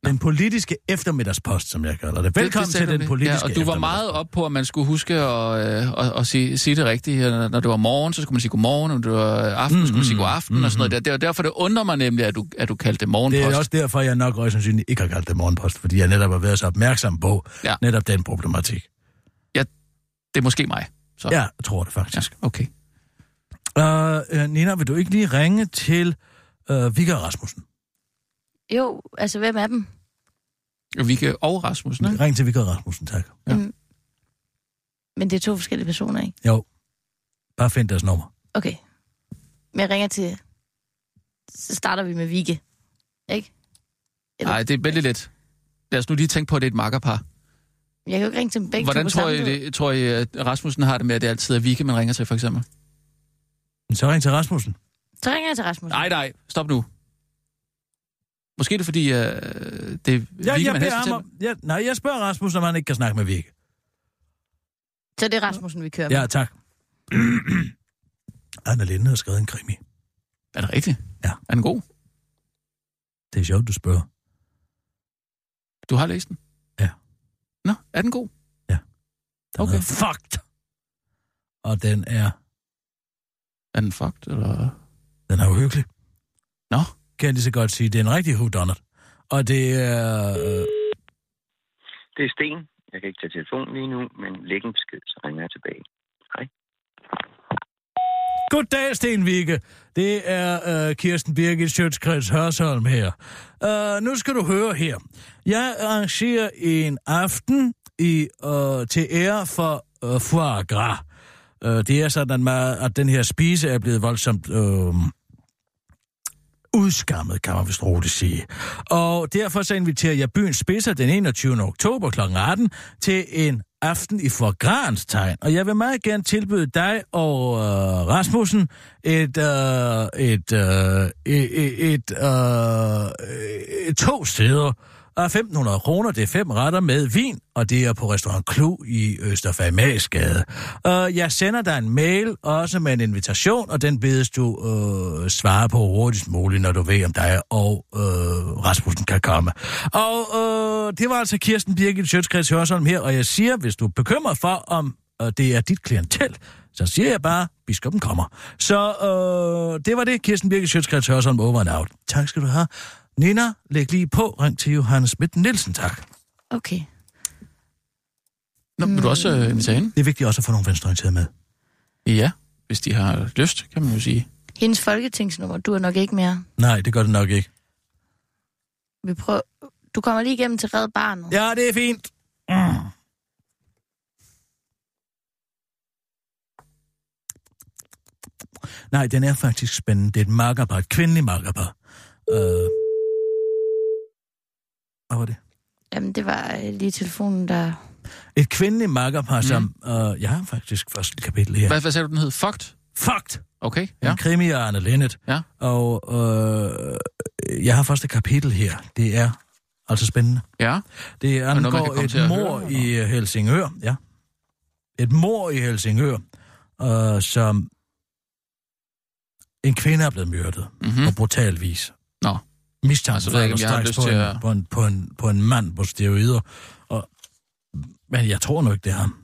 Den politiske eftermiddagspost, som jeg kalder det. Velkommen det, det til den politiske ja, og du var meget op på, at man skulle huske at, øh, at, at sige, sige det rigtigt. Når når det var morgen, så skulle man sige godmorgen, og når det var aften, mm, skulle man sige god aften, mm, og sådan noget. der. Det var derfor, det undrer mig nemlig, at du, at du kaldte det morgenpost. Det er også derfor, jeg nok højst sandsynligt ikke har kaldt det morgenpost, fordi jeg netop har været så opmærksom på Ja. netop den problematik. Det er måske mig. Så. Ja, jeg tror det ja. faktisk. Okay. Ja. Uh, Nina, vil du ikke lige ringe til uh, Vigga Rasmussen? Jo, altså hvem er dem? Vikke og Rasmussen, ikke? Ring til Vigga Rasmussen, tak. Ja. Jamen, Men det er to forskellige personer, ikke? Jo, bare find deres nummer. Okay. Men jeg ringer til... Så starter vi med Vigge. Ikke? Nej, det er vældig let. Lad os nu lige tænke på, at det er et makkerpar. Jeg kan jo ikke ringe til dem begge Hvordan tror I, det, tror I, at Rasmussen har det med, at det altid er Vikke, man ringer til, for eksempel? Så ring til Rasmussen. Så ringer jeg til Rasmus. Nej, nej, stop nu. Måske er det fordi, uh, det er Ja, Vikke, jeg man ham om, ja, nej, jeg spørger Rasmussen, om han ikke kan snakke med Vigga. Så det er Rasmussen, vi kører med. Ja, tak. [CLEARS THROAT] Anna Linde har skrevet en krimi. Er det rigtigt? Ja. Er den god? Det er sjovt, du spørger. Du har læst den? Ja. Nå, er den god? Den Okay. okay. er fucked. Og den er, Er den fucked, eller... den er uhyggelig. Nå. Kan jeg lige så godt sige, det er en rigtig whodunit. Og det er... Øh, Det er Sten. Jeg kan ikke tage telefonen lige nu, men læg en besked, så ringer jeg tilbage. Hej. Goddag, Sten Vigge. Det er øh, Kirsten Birgit Sjøtskreds Hørsholm her. Øh, nu skal du høre her. Jeg arrangerer en aften i, øh, til ære for øh, foie gras. Øh, det er sådan, at, man, at den her spise er blevet voldsomt... Øh, udskammet, kan man vist roligt sige. Og derfor så inviterer jeg byens spidser den 21. oktober kl. 18 til en aften i forgrans tegn. Og jeg vil meget gerne tilbyde dig og øh, Rasmussen et, øh, et, øh, et, et, øh, et to steder Ah, af 1.500 kroner. Det er fem retter med vin, og det er på Restaurant Klu i Østerfamagsgade. Uh, jeg sender dig en mail, også med en invitation, og den bedes du uh, svare på hurtigst muligt, når du ved, om dig og uh, Rasmussen kan komme. Og uh, det var altså Kirsten Birgit Sjøtskreds Hørsholm her, og jeg siger, hvis du er bekymret for, om uh, det er dit klientel, så siger jeg bare, biskoppen kommer. Så øh, det var det, Kirsten Birgit Sjøtskreds Hørsholm over and out. Tak skal du have. Nina, læg lige på. Ring til Johannes Schmidt Nielsen, tak. Okay. Nå, vil du også øh, invitere hende? Det er vigtigt også at få nogle venstreorienterede med. Ja, hvis de har lyst, kan man jo sige. Hendes folketingsnummer, du er nok ikke mere. Nej, det gør det nok ikke. Vi prøver... Du kommer lige igennem til Red Barnet. Ja, det er fint. Mm. Nej, den er faktisk spændende. Det er et makkerpar, et kvindeligt makkerpar. Øh... Hvad var det? Jamen, det var øh, lige telefonen, der... Et kvindeligt makkerpar, mm. som... Øh, jeg har faktisk første kapitel her. Hvad, hvad sagde du, den hed? Fucked? Fucked! Okay, Ja. En krimi af Arne Lennet. Ja. Og øh, jeg har første kapitel her. Det er altså spændende. Ja, Det noget, angår komme et mor høre, i øh, Helsingør, ja. Et mor i Helsingør, øh, som en kvinde er blevet myrdet Mhm. på brutal vis. Mistanke Altså, ved jeg ikke, om jeg har lyst på til en, at- på, en, på, en, på en mand på steroider. Og, men jeg tror nu ikke, det er ham.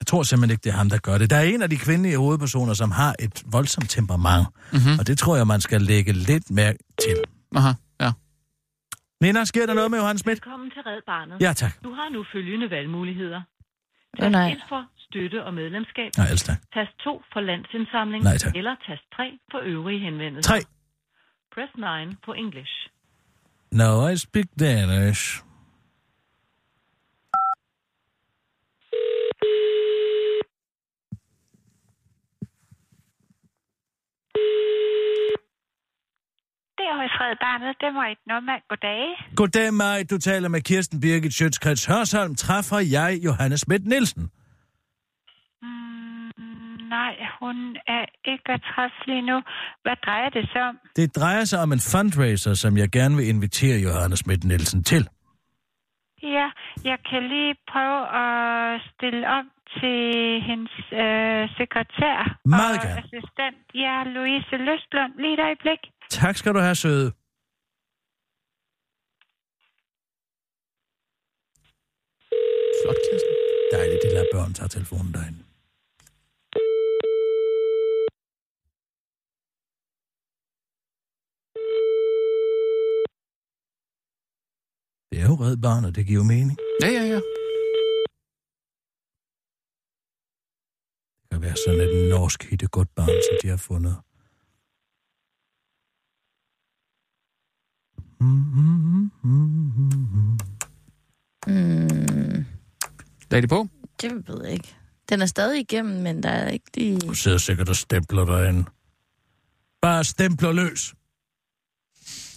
Jeg tror simpelthen ikke, det er ham, der gør det. Der er en af de kvindelige hovedpersoner, som har et voldsomt temperament. Mhm. Og det tror jeg, man skal lægge lidt mærke til. aha, ja. Nina, sker der noget med Johannes Schmidt? Velkommen til Red Barnet. Ja, tak. Du har nu følgende valgmuligheder. Tast nej. 1 for støtte og medlemskab. Nej, ellers tak. Tast 2 for landsindsamling. Nej, tak. Eller tast 3 for øvrige henvendelser. Tre. Press 9 for English. No, I speak Danish. Det er hos Barnet. Det var et normalt Goddag. Goddag, Maj. Du taler med Kirsten Birgit Sjøtskrets Hørsholm. Træffer jeg Johannes Schmidt Nielsen? Nej, hun er ikke at træffe lige nu. Hvad drejer det sig om? Det drejer sig om en fundraiser, som jeg gerne vil invitere Johannes Schmidt Nielsen til. Ja, jeg kan lige prøve at stille op til hendes øh, sekretær Meget og gerne. assistent. Ja, Louise Løsblom. Lige et øjeblik. Tak skal du have, søde. Flot, Kirsten. Dejligt, de lader børn tage telefonen derinde. Jo red barn, og det giver jo mening. Ja, ja, ja. Det kan være sådan et norsk hitte godt barn, som de har fundet. Mm, Lad det på. det ved jeg ikke. Den er stadig igennem, men der er ikke lige... Du sidder sikkert og stempler derinde. Bare stempler løs.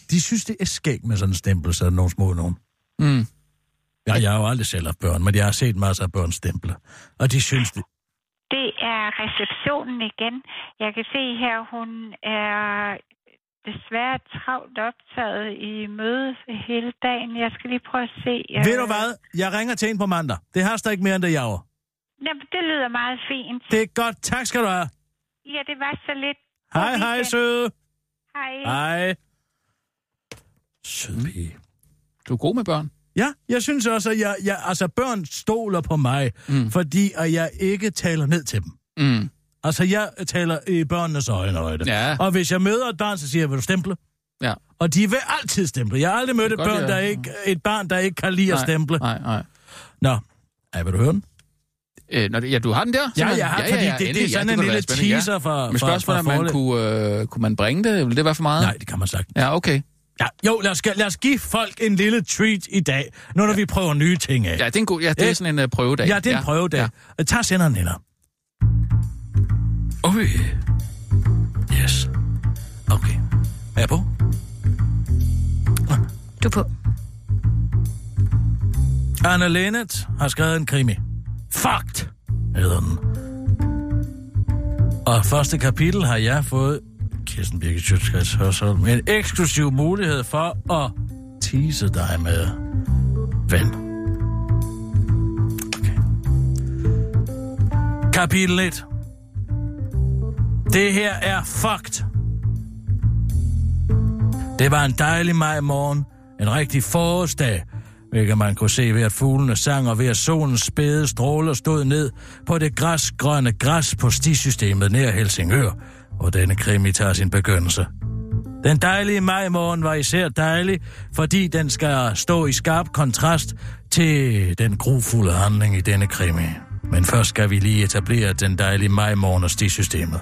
De synes, det er skægt med sådan en stempel, så er nogle små nogen. Mm. Ja, jeg har jo aldrig selv haft børn, men jeg har set masser af børn stemple. Og de synes, det... Det er receptionen igen. Jeg kan se her, hun er desværre travlt optaget i møde hele dagen. Jeg skal lige prøve at se. øh, Ved du hvad? Jeg ringer til en på mandag. Det haster ikke mere end det jager. Jamen, det lyder meget fint. Det er godt. Tak skal du have. Ja, det var så lidt. Hej, hej, søde. Hej. Hej. Sød pige. Du er god med børn. Ja, jeg synes også, at jeg, jeg, altså børn stoler på mig, mm. fordi at jeg ikke taler ned til dem. Mm. Altså, jeg taler i børnenes øjenhøjde. Ja. Og hvis jeg møder et barn, så siger jeg, vil du stemple? Ja. Og de vil altid stemple. Jeg har aldrig mødt et, børn, ja. der ikke, et barn, der ikke kan lide at Nej, stemple. Nej, nej. Nå, ej, vil du høre den? Øh, når det, ja, du har den der? Ja, jeg har, fordi det, det er endelig. sådan det en lille teaser fra Men spørgsmålet er, man kunne, øh, kunne man bringe det? Vil det være for meget? Nej, det kan man sagt. Ja, okay. Ja, jo, lad os, lad os give folk en lille treat i dag, nu når ja. vi prøver nye ting af. Ja, det er, en god, ja, det er Ja. sådan en uh, prøvedag. Ja, det er en prøvedag. Ja. Tag senderen, Nina. Okay. Yes. Okay. Er jeg på? Du er på. Anna Lennet har skrevet en krimi. Fucked, hedder den. Og første kapitel har jeg fået, Kirsten Birgit Sjøtskreds Hørsholm, en eksklusiv mulighed for at tease dig med. Ven. Okay. Kapitel 1. Det her er fucked. Det var en dejlig majmorgen. En rigtig forårsdag, hvilket man kunne se ved, at fuglene sang og ved, at solens spæde stråler stod ned på det græsgrønne græs på stisystemet nær Helsingør, hvor denne krimi tager sin begyndelse. Den dejlige majmorgen var især dejlig, fordi den skal stå i skarp kontrast til den grufulde handling i denne krimi. Men først skal vi lige etablere den dejlige majmorgen og stisystemet.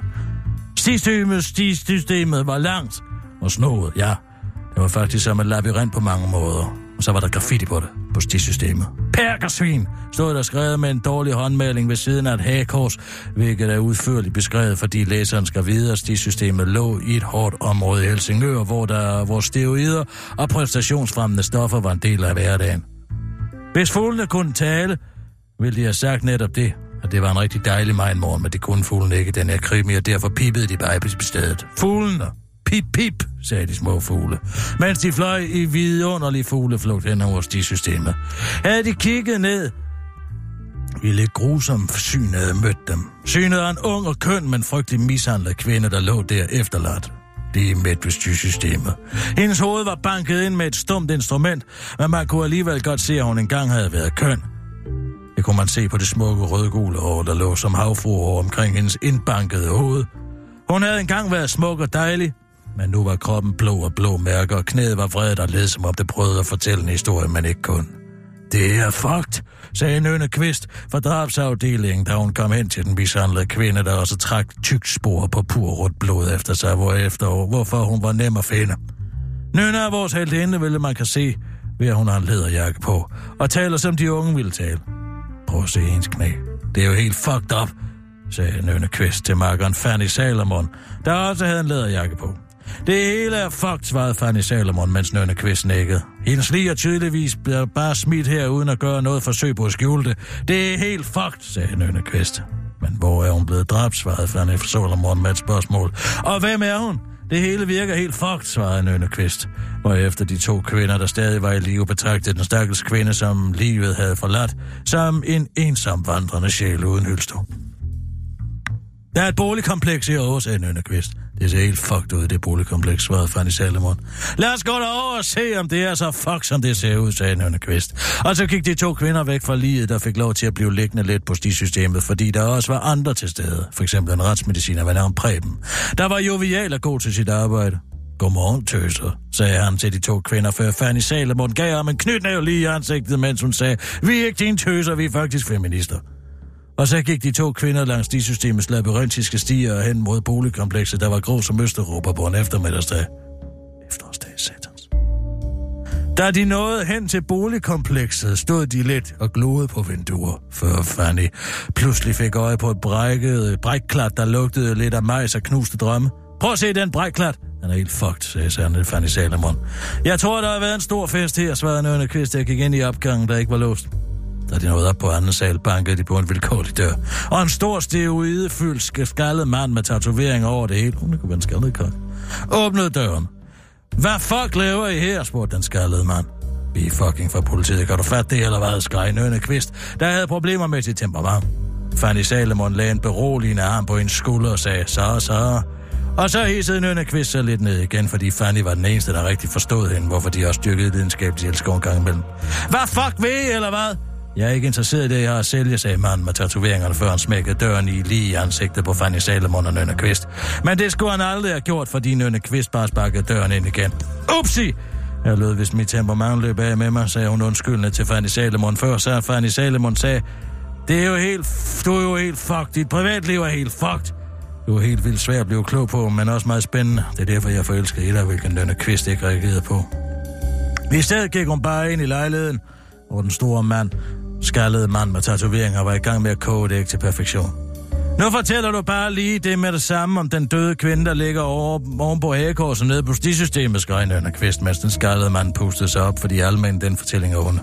Stisystemet, stisystemet var langt og snoet, ja. Det var faktisk som et labyrint på mange måder. Og så var der graffiti på det, på stisystemet. Perkersvin stod der skrevet med en dårlig håndmaling ved siden af et hagekors, hvilket er udførligt beskrevet, fordi læseren skal vide, at stisystemet lå i et hårdt område i Helsingør, hvor, der, hvor steroider og præstationsfremmende stoffer var en del af hverdagen. Hvis fuglene kunne tale, ville de have sagt netop det, at det var en rigtig dejlig morgen, men det kunne fuglene ikke den her krimi, og derfor pippede de bare på stedet. Fuglene, pip pip, sagde de små fugle, mens de fløj i vidunderlig fugleflugt hen over stisystemet. Havde de kigget ned, ville et grusomt syn havde mødt dem. Synet af en ung og køn, men frygtelig mishandlet kvinde, der lå der efterladt lige midt ved systemet. Hendes hoved var banket ind med et stumt instrument, men man kunne alligevel godt se, at hun engang havde været køn. Det kunne man se på det smukke rødgule hår, der lå som havfruer omkring hendes indbankede hoved. Hun havde engang været smuk og dejlig, men nu var kroppen blå og blå mærker, og knæet var vredet og led, som om det prøvede at fortælle en historie, man ikke kun. Det er fucked, sagde Nønne Kvist fra drabsafdelingen, da hun kom hen til den mishandlede kvinde, der også trak tykt spor på pur rødt blod efter sig, hvorefter, hvorfor hun var nem at finde. Nønne er vores heldinde, ville man kan se, ved at hun har en læderjakke på, og taler som de unge ville tale. Prøv at se hendes knæ. Det er jo helt fucked up, sagde Nønne Kvist til makkeren Fanny Salomon, der også havde en læderjakke på. Det hele er fucked, svarede Fanny Salomon, mens Nørne Kvist nækkede. Hendes lige er tydeligvis bare smidt her, uden at gøre noget forsøg på at skjule det. Det er helt fucked, sagde Nørne Kvist. Men hvor er hun blevet dræbt, svarede Fanny Salomon med et spørgsmål. Og hvem er hun? Det hele virker helt fucked, svarede Nørne Kvist. Og efter de to kvinder, der stadig var i live, betragtede den stakkels kvinde, som livet havde forladt, som en ensom vandrende sjæl uden hylster. Der er et boligkompleks i Aarhus, sagde Nynne Kvist. Det ser helt fucked ud, det boligkompleks, svarede Fanny Salomon. Lad os gå derover og se, om det er så fuck, som det ser ud, sagde Nynne Kvist. Og så gik de to kvinder væk fra livet, der fik lov til at blive liggende lidt på stisystemet, fordi der også var andre til stede. For eksempel en retsmediciner ved navn Preben. Der var jovial og god til sit arbejde. Godmorgen, tøser, sagde han til de to kvinder, før Fanny Salomon gav ham en knytnæv lige i ansigtet, mens hun sagde, vi er ikke dine tøser, vi er faktisk feminister. Og så gik de to kvinder langs stisystemets systemets labyrintiske stier hen mod boligkomplekset, der var grå som Østeuropa på en eftermiddagsdag. Efterårsdag, satans. Da de nåede hen til boligkomplekset, stod de lidt og gloede på vinduer, før Fanny pludselig fik øje på et brækket brækklat, der lugtede lidt af majs og knuste drømme. Prøv at se den brækklat. Den er helt fucked, sagde Sande Fanny Salomon. Jeg tror, der har været en stor fest her, svarede Nørne Kvist, jeg gik ind i opgangen, der ikke var låst. Da de nåede op på anden sal, bankede de på en vilkårlig dør. Og en stor steroidefyldt skaldet mand med tatoveringer over det hele. Hun kunne være en skaldet kok. Åbnede døren. Hvad fuck laver I her, spurgte den skaldede mand. Vi er fucking fra politiet. Kan du fatte det, eller hvad? skreg Nørne Kvist, der havde problemer med sit temperament. Fanny Salomon lagde en beroligende arm på en skulder og sagde, så, så. Og så hissede Nørne Kvist sig lidt ned igen, fordi Fanny var den eneste, der rigtig forstod hende, hvorfor de også dyrkede videnskab, de elsker en gang imellem. Hvad fuck ved I, eller hvad? Jeg er ikke interesseret i det, jeg har at sælge, sagde manden med tatoveringerne, før han smækkede døren i lige i ansigtet på Fanny Salomon og Nynne Kvist. Men det skulle han aldrig have gjort, fordi Nynne Kvist bare sparkede døren ind igen. Upsi! Jeg lød, hvis mit temperament løb af med mig, sagde hun undskyldende til Fanny Salomon. Før så Fanny Salomon sagde, det er jo helt, du er jo helt fucked. Dit privatliv er helt fucked. Du er helt vildt svært at blive klog på, men også meget spændende. Det er derfor, jeg forelsker i dig, hvilken Nynne Kvist ikke reagerede på. I stedet gik hun bare ind i lejligheden, hvor den store mand skaldede mand med tatoveringer var i gang med at koge det ikke til perfektion. Nu fortæller du bare lige det med det samme om den døde kvinde, der ligger over, oven på hagekorset nede på stisystemet, skreg Nørne Kvist, mens den skaldede mand pustede sig op, fordi almen den fortælling er under.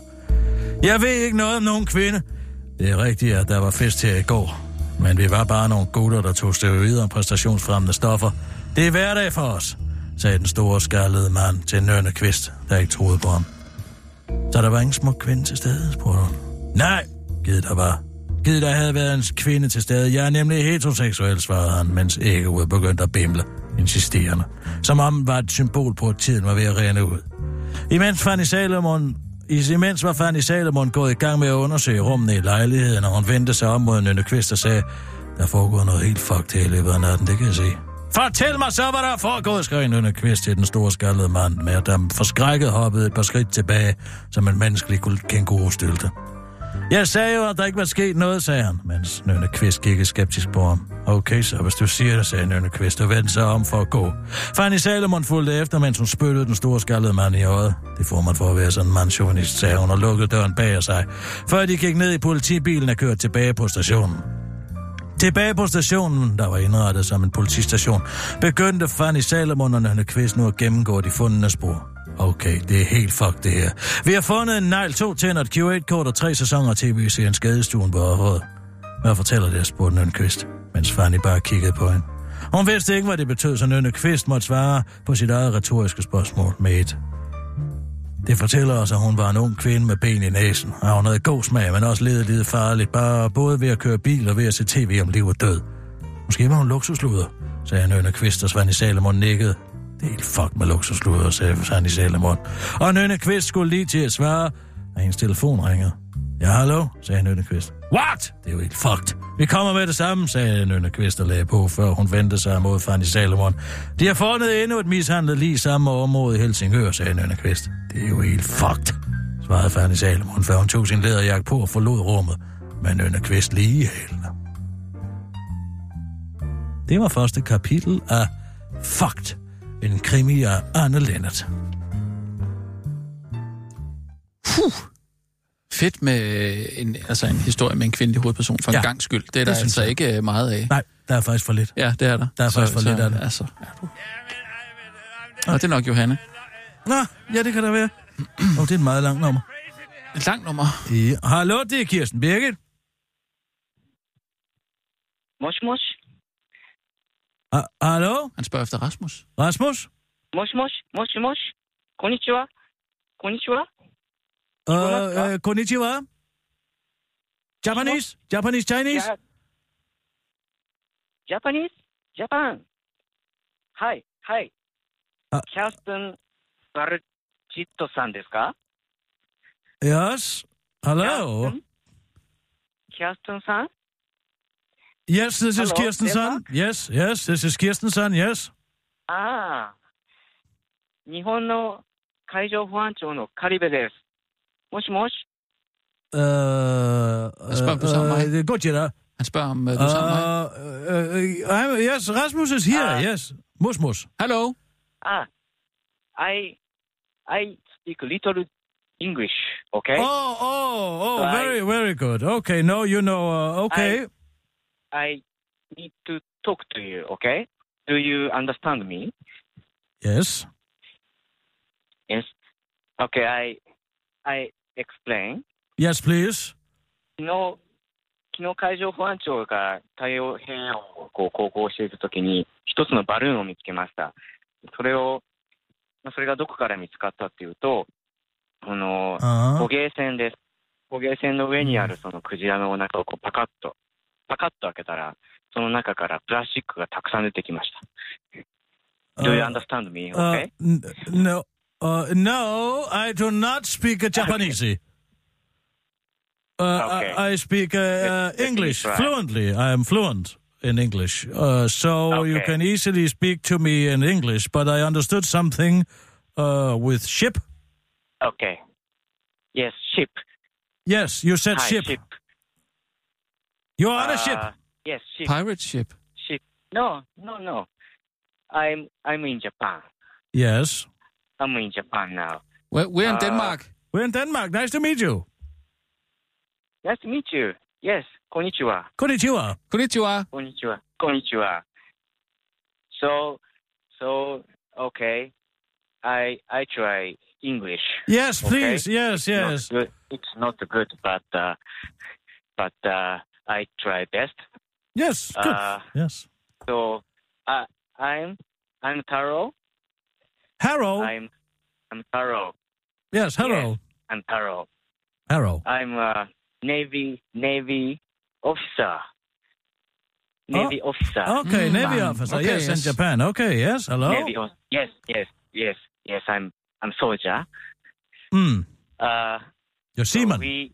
Jeg ved ikke noget om nogen kvinde. Det er rigtigt, at der var fest her i går. Men vi var bare nogle gutter, der tog steroider og præstationsfremmende stoffer. Det er hverdag for os, sagde den store skaldede mand til Nørne Kvist, der ikke troede på ham. Så der var ingen smuk kvinde til stede, spurgte hun. Nej, givet der var. Givet der havde været en kvinde til stede. Jeg er nemlig heteroseksuel, svarede han, mens æggeudet begyndte at bimle, insisterende. Som om var et symbol på, at tiden var ved at rende ud. Imens Fanny Salomon Imens var Fanny Salomon gået i gang med at undersøge rummene i lejligheden, og hun vendte sig om mod Nynne Kvist og sagde, der foregår noget helt fucked her i løbet af natten, det kan jeg se. Fortæl mig så, hvad der er foregået, skrev Nynne Kvist til den store skaldede mand, med at der forskrækket hoppede et par skridt tilbage, som en menneskelig kænguru-stylte. Jeg sagde jo, at der ikke var sket noget, sagde han, mens Nynne Kvist kiggede skeptisk på ham. Okay, så hvis du siger det, sagde Nynne Kvist, og vendte sig om for at gå. Fanny Salomon fulgte efter, mens hun spyttede den store skaldede mand i øjet. Det får man for at være sådan en mandsjovinist, sagde hun, og lukkede døren bag sig, før de gik ned i politibilen og kørte tilbage på stationen. Tilbage på stationen, der var indrettet som en politistation, begyndte Fanny Salomon og Nynne Kvist nu at gennemgå de fundne spor. Okay, det er helt fuck det her. Vi har fundet en negl, to tænder, et Q8-kort og tre sæsoner af tv-serien Skadestuen på Aarhus. Hvad fortæller det, spurgte Nynne Kvist, mens Fanny bare kiggede på hende. Hun vidste ikke, hvad det betød, så Nynne Kvist måtte svare på sit eget retoriske spørgsmål med et. Det fortæller os, at hun var en ung kvinde med ben i næsen, og hun havde god smag, men også ledet lidt farligt, bare både ved at køre bil og ved at se tv om liv og død. Måske var hun luksusluder, sagde Nynne Kvist, og Svend Salomon nikkede. Det er helt fuck med luksusluder, sagde han i Salomon. Og Nynne Kvist skulle lige til at svare, at hendes telefon ringede. Ja, hallo, sagde Nynne Kvist. What? Det er jo helt fucked. Vi kommer med det samme, sagde Nynne Kvist og lagde på, før hun vendte sig mod Fanny Salomon. De har fundet endnu et mishandlet lige samme område i Helsingør, sagde Nynne Kvist. Det er jo helt fucked, svarede Fanny Salomon, før hun tog sin læderjakke på og forlod rummet Men Nynne Kvist lige i hælene. Det var første kapitel af Fucked, en krimi af Anne Lennart. Puh. Fedt med en, altså en historie med en kvindelig hovedperson for en Ja, gang skyld. Det er der det synes altså jeg. ikke øh, meget af. Nej, der er faktisk for lidt. Ja, det er der. Der er faktisk for lidt af det. Altså, ja, du. Og det er nok Johanne. Nå, ja, det kan der være. Åh, oh, det er et meget langt nummer. Et langt nummer. Ja. Hallo, det er Kirsten Birgit. もし Ah, hallo? Han spørger efter Rasmus. Rasmus? Mos, mos, mos, mos. Konnichiwa. Konnichiwa. Øh, uh, uh, konnichiwa. Japanese? Japanese, Chinese? Ja. Japanese? Japan. Hej, hej. Ah. Kirsten Barjitto-san desu ka? Yes. Hello. Kirsten? Kirsten-san? Yes, this is Hello, Kirsten Sun. Yes, yes, this is Kirsten Sun, yes. ああ。日本の海上保安庁のカリベです。もしもし Uh, uh, spørger om du sammen med mig. det er godt, Jetta. Han spørger, om uh, du er sammen med mig. Uh, uh, I'm, yes, Rasmus is here, Ah. yes. Mus, mus. Hallo? あ、I, I speak little English, okay? Oh, oh, oh, Right. very, very good. Okay, no, you know, uh, okay. I need to talk to you, okay? Do you understand me? Yes. Yes. Okay, I, I explain. Yes, please. 昨日、昨日海上保安庁が太陽平洋をこう航行しているときに、一つのバルーンを見つけました。それを、まあそれがどこから見つかったっていうと、あの、Uh-huh. 捕鯨船です。捕鯨船の上にあるそのクジラのお腹をこうパカッと、パカッと開けたら、その中からプラスチックがたくさん出てきました。Do you Uh, understand me? uh, Okay? n- no, uh, no, I do not speak uh, Japanese. Uh, Okay. I, I speak uh, uh, Let- let me English try. fluently. I am fluent in English, uh, so you Okay. can easily speak to me in English. But I understood something uh, with ship. Okay. Yes, ship. Yes, you said Hi, ship. ship. You're on a ship. Uh, yes, ship. Pirate ship. Ship. No, no, no. I'm I'm in Japan. Yes. I'm in Japan now. We're, we're in uh, Denmark. We're in Denmark. Nice to meet you. Nice to meet you. Yes. Konnichiwa. Konnichiwa. Konnichiwa. Konnichiwa. Konnichiwa. So, so okay. I I try English. Yes, okay? please. Yes, yes. It's not good, it's not good but uh, but uh, I try best. Yes, good. Uh, yes. So, uh, I'm I'm Taro. Harrow. I'm I'm Taro. Yes, Harrow. I'm Taro. Harrow. I'm a Navy Navy officer. Navy officer. Okay, Mm, Navy officer. okay, yes, in. Japan. Okay, yes. Hello. Navy officer. Yes, yes, yes, yes. I'm I'm soldier. Hmm. Uh, You're so seaman. we,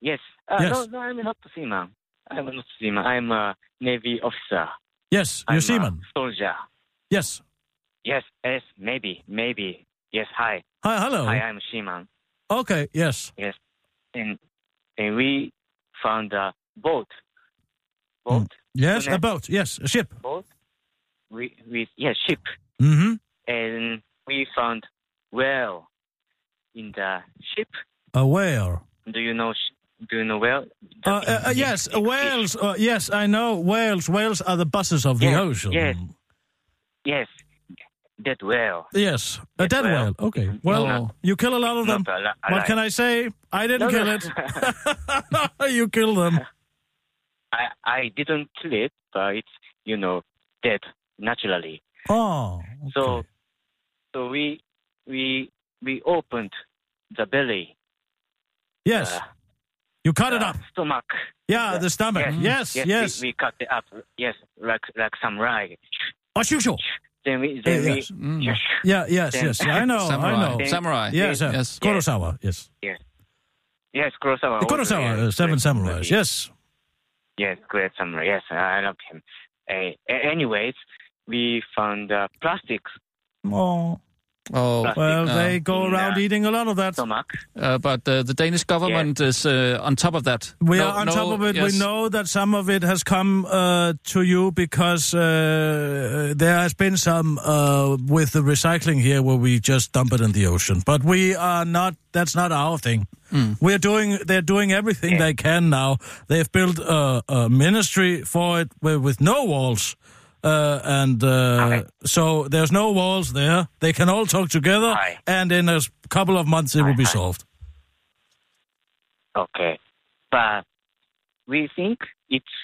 yes. Uh, Yes. No, no, I'm not a seaman. I'm not a seaman. I'm a Navy officer. Yes, I'm you're a seaman. soldier. Yes. Yes, yes, maybe, maybe. Yes, hi. Hi, hello. Hi, I'm seaman. Okay, yes. Yes. And and we found a boat. Boat. Yes, a boat. Yes, a ship. Boat. We we yes ship. Mm-hmm. And we found whale in the ship. A whale. Do you know? Do you know whale? Uh, uh, uh, yes, uh, whales. Uh, yes, I know whales. Whales are the buses of the ocean. yes. Yes, that whale. Yes, a Yes, dead whale. whale. Okay. Well, Oh. you kill a lot of them. Al- What can I say? I didn't No, kill no. it. [LAUGHS] you kill them. [LAUGHS] I I didn't kill it, but it's you know dead naturally. Oh. So okay. so we we we opened the belly. yes, uh, you cut it up. Stomach. Yeah, the stomach. Yes, yes. yes. We, we cut it up. Yes, like like samurai. Oh, shoo, shoo. Then we then Yeah, we yes. Mm. yes. Yeah, yes, Then- yes. I know, Samurai. I know. Samurai. Yes, uh, Yes. Kurosawa. Yes. Yes, yes Kurosawa. The Kurosawa, yes, uh, Seven great Samurais. movie. Yes. Yes, great samurai. Yes, I love him. Uh, anyways, we found uh, plastics Oh, Oh, Plastic. well, Uh, they go around uh, eating a lot of that. uh, but uh, the Danish government is uh, on top of that. We No- are on no- top of it. yes. We know that some of it has come uh, to you because uh, there has been some uh, with the recycling here where we just dump it in the ocean. But we are not. That's not our thing. We're doing. They're doing everything Yeah. they can now. They've built a, a ministry for it with, with no walls. Uh, and uh, Hi. so there's no walls there. They can all talk together, Hi. and in a couple of months it will be Hi, hi. solved. Okay. But we think it's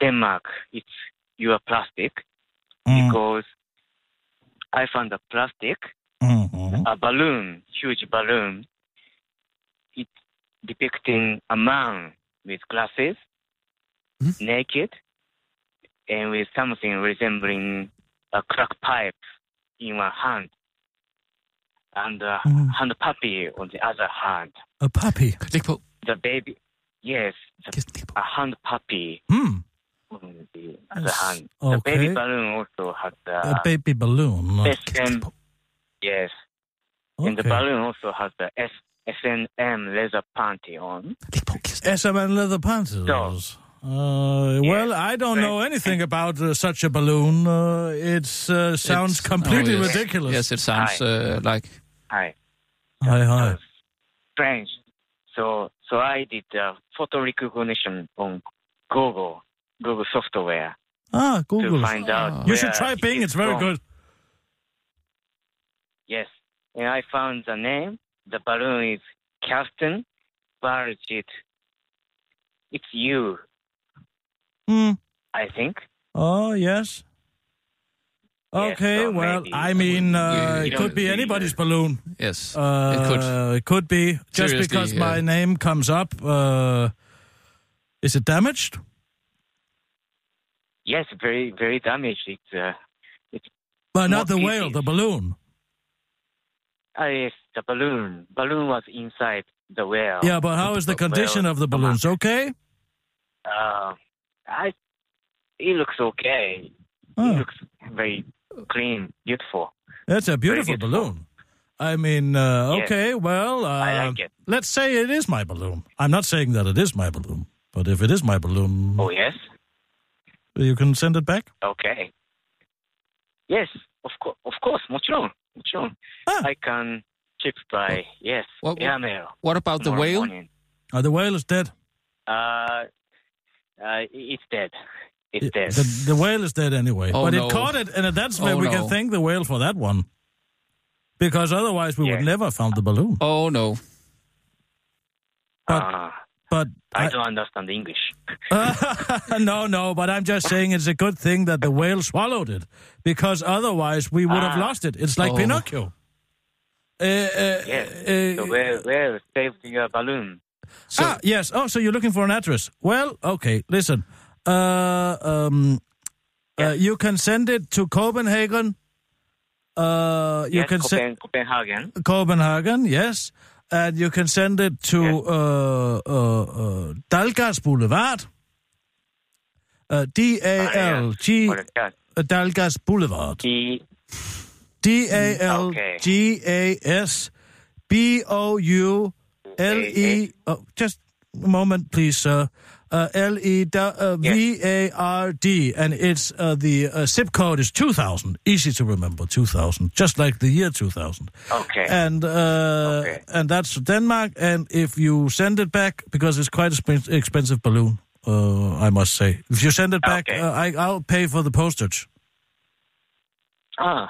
Denmark, it's your plastic Mm. because I found a plastic, Mhm. a balloon, huge balloon. It's depicting a man with glasses, naked, and with something resembling a crack pipe in one hand, and a Mm. hand puppy on the other hand. A puppy. Læg. The baby, yes, the Kirsten, læg på. a hand puppy Hmm. on the other Yes, hand. The okay. baby balloon also has the A baby balloon. SM, yes, Okay. and the balloon also has the S SNM leather panty on. Læg på, Kirsten. Leather panties. Uh, well, I don't know anything about uh, such a balloon. Uh, it uh, sounds It's- completely oh, yes. ridiculous. Yes, it sounds uh, like... Hi, Hi, hi. strange. So, so I did uh, photo recognition on Google, Google software Ah, Google. to Google. find out. You should try it Bing. It's very from. good. Yes, and I found the name. The balloon is Kirsten Bargit. It's you, Hmm. I think. Oh, yes. Okay, so well, maybe I mean, uh, you it could be anybody's uh, balloon. Yes, Uh, it could. It could be. Just Seriously, because yeah. my name comes up, uh, is it damaged? Yes, very, very damaged. It's uh, Well, not Not the pieces. whale, the balloon. ah, yes, the balloon. Balloon was inside the whale. Yeah, but how is the Well, condition of the balloons? Okay? Uh, I, he looks okay. Oh. He hmm. looks very clean, beautiful. That's a beautiful, balloon. I mean, uh, yes. okay, well, uh, like let's say it is my balloon. I'm not saying that it is my balloon, but if it is my balloon. Oh, yes? You can send it back? Okay. Yes, of, co- of course, mochiron, mochiron. Ah. I can ship by, yes, what, what, what about the whale? Are uh, the whale is dead. Uh, uh, it's dead. It's dead. The, the whale is dead anyway. Oh, but no. it caught it, and that's where Oh, we no. can thank the whale for that one. Because otherwise we would never have found the balloon. Oh, no. but- uh, But I I- don't understand the English. [LAUGHS] no, no, but I'm just saying it's a good thing that the whale swallowed it. Because otherwise we would have Ah. lost it. It's like Oh. Pinocchio. Uh, uh, Yes. uh, so where, where saved your balloon? So, ah, yes. Oh, so you're looking for an address. Well, okay, listen. Uh, um, uh, you can send it to Copenhagen. Uh, you yes, can send Copen- Copenhagen. Copenhagen, yes. And you can send it to Yes. uh, uh, uh, Dalgas Boulevard. Uh, D A L G uh, Dalgas Boulevard. D A L G A S B O U L E. Oh, just a moment, please, sir. Uh, L E D- uh, V A R D, and it's uh, the uh, zip code is two thousand. Easy to remember, two thousand, just like the year two thousand. Okay. And uh, Okay. and that's Denmark. And if you send it back, because it's quite a sp- expensive balloon, uh, I must say, if you send it back, Okay. uh, I, I'll pay for the postage. ah,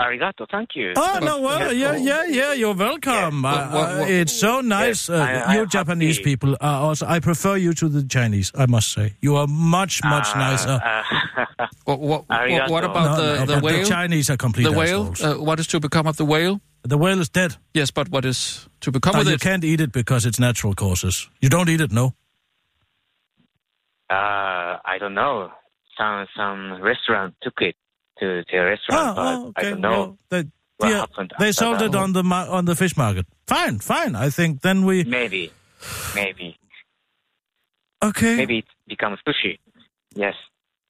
arigato. Thank you. Oh no! Well, yeah, yeah, yeah. You're welcome. Yes. Uh, What- what- uh, what- it's so nice. Yes, uh, I- you I'm Japanese happy. people are also. I prefer you to the Chinese. I must say, you are much, much Ah, nicer. uh, [LAUGHS] what, what, what, what about No, the, no, the whale? The Chinese are complete the whale? Uh, what is to become of the whale? the whale is dead. Yes, but what is to become No, with you it? can't eat it because it's natural causes. You don't eat it, no. uh, I don't know. Some some restaurant took it to the restaurant, oh, okay. I don't know. well, they, what yeah, happened they sold it on the on the fish market. Fine, fine. I think then we Maybe, maybe, okay. maybe it becomes sushi. Yes.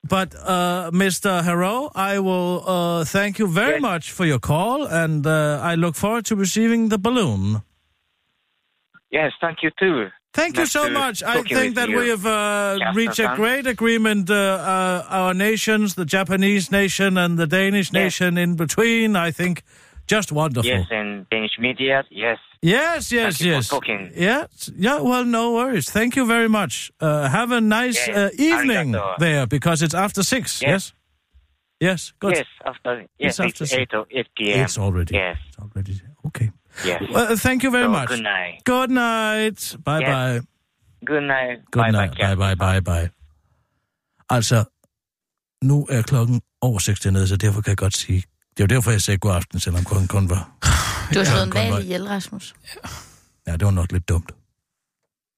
But, uh, Mr. Hero, I will uh, thank you very Yes. much for your call, and uh, I look forward to receiving the balloon. Yes, thank you too. Thank you so much. I think that you. we have uh, Yes, reached a great agreement, uh, uh, our nations, the Japanese nation and the Danish Yes. nation in between. I think just wonderful. Yes, and Danish media. Yes. Yes, yes, Thank yes. talking. Yeah, yeah. Well, no worries. Thank you very much. Uh, have a nice Yes, uh, evening arigato. there because it's after six. Yes. Yes. Yes, good. Yes, after. Yes, It's after it's six. 8, o- 8 p.m. It's already. Yes, It's already. Okay. Yes. Uh, thank you very so, much. Good night. Good night. Bye Yes. bye. Good night. Good bye night. bye. Bye bye bye bye. Altså, nu er klokken over 6 dernede, så derfor kan jeg godt sige... Det er jo derfor, jeg sagde god aften, selvom klokken kun var... Du har slået en var- valg ihjel, Rasmus. Ja, det var nok lidt dumt.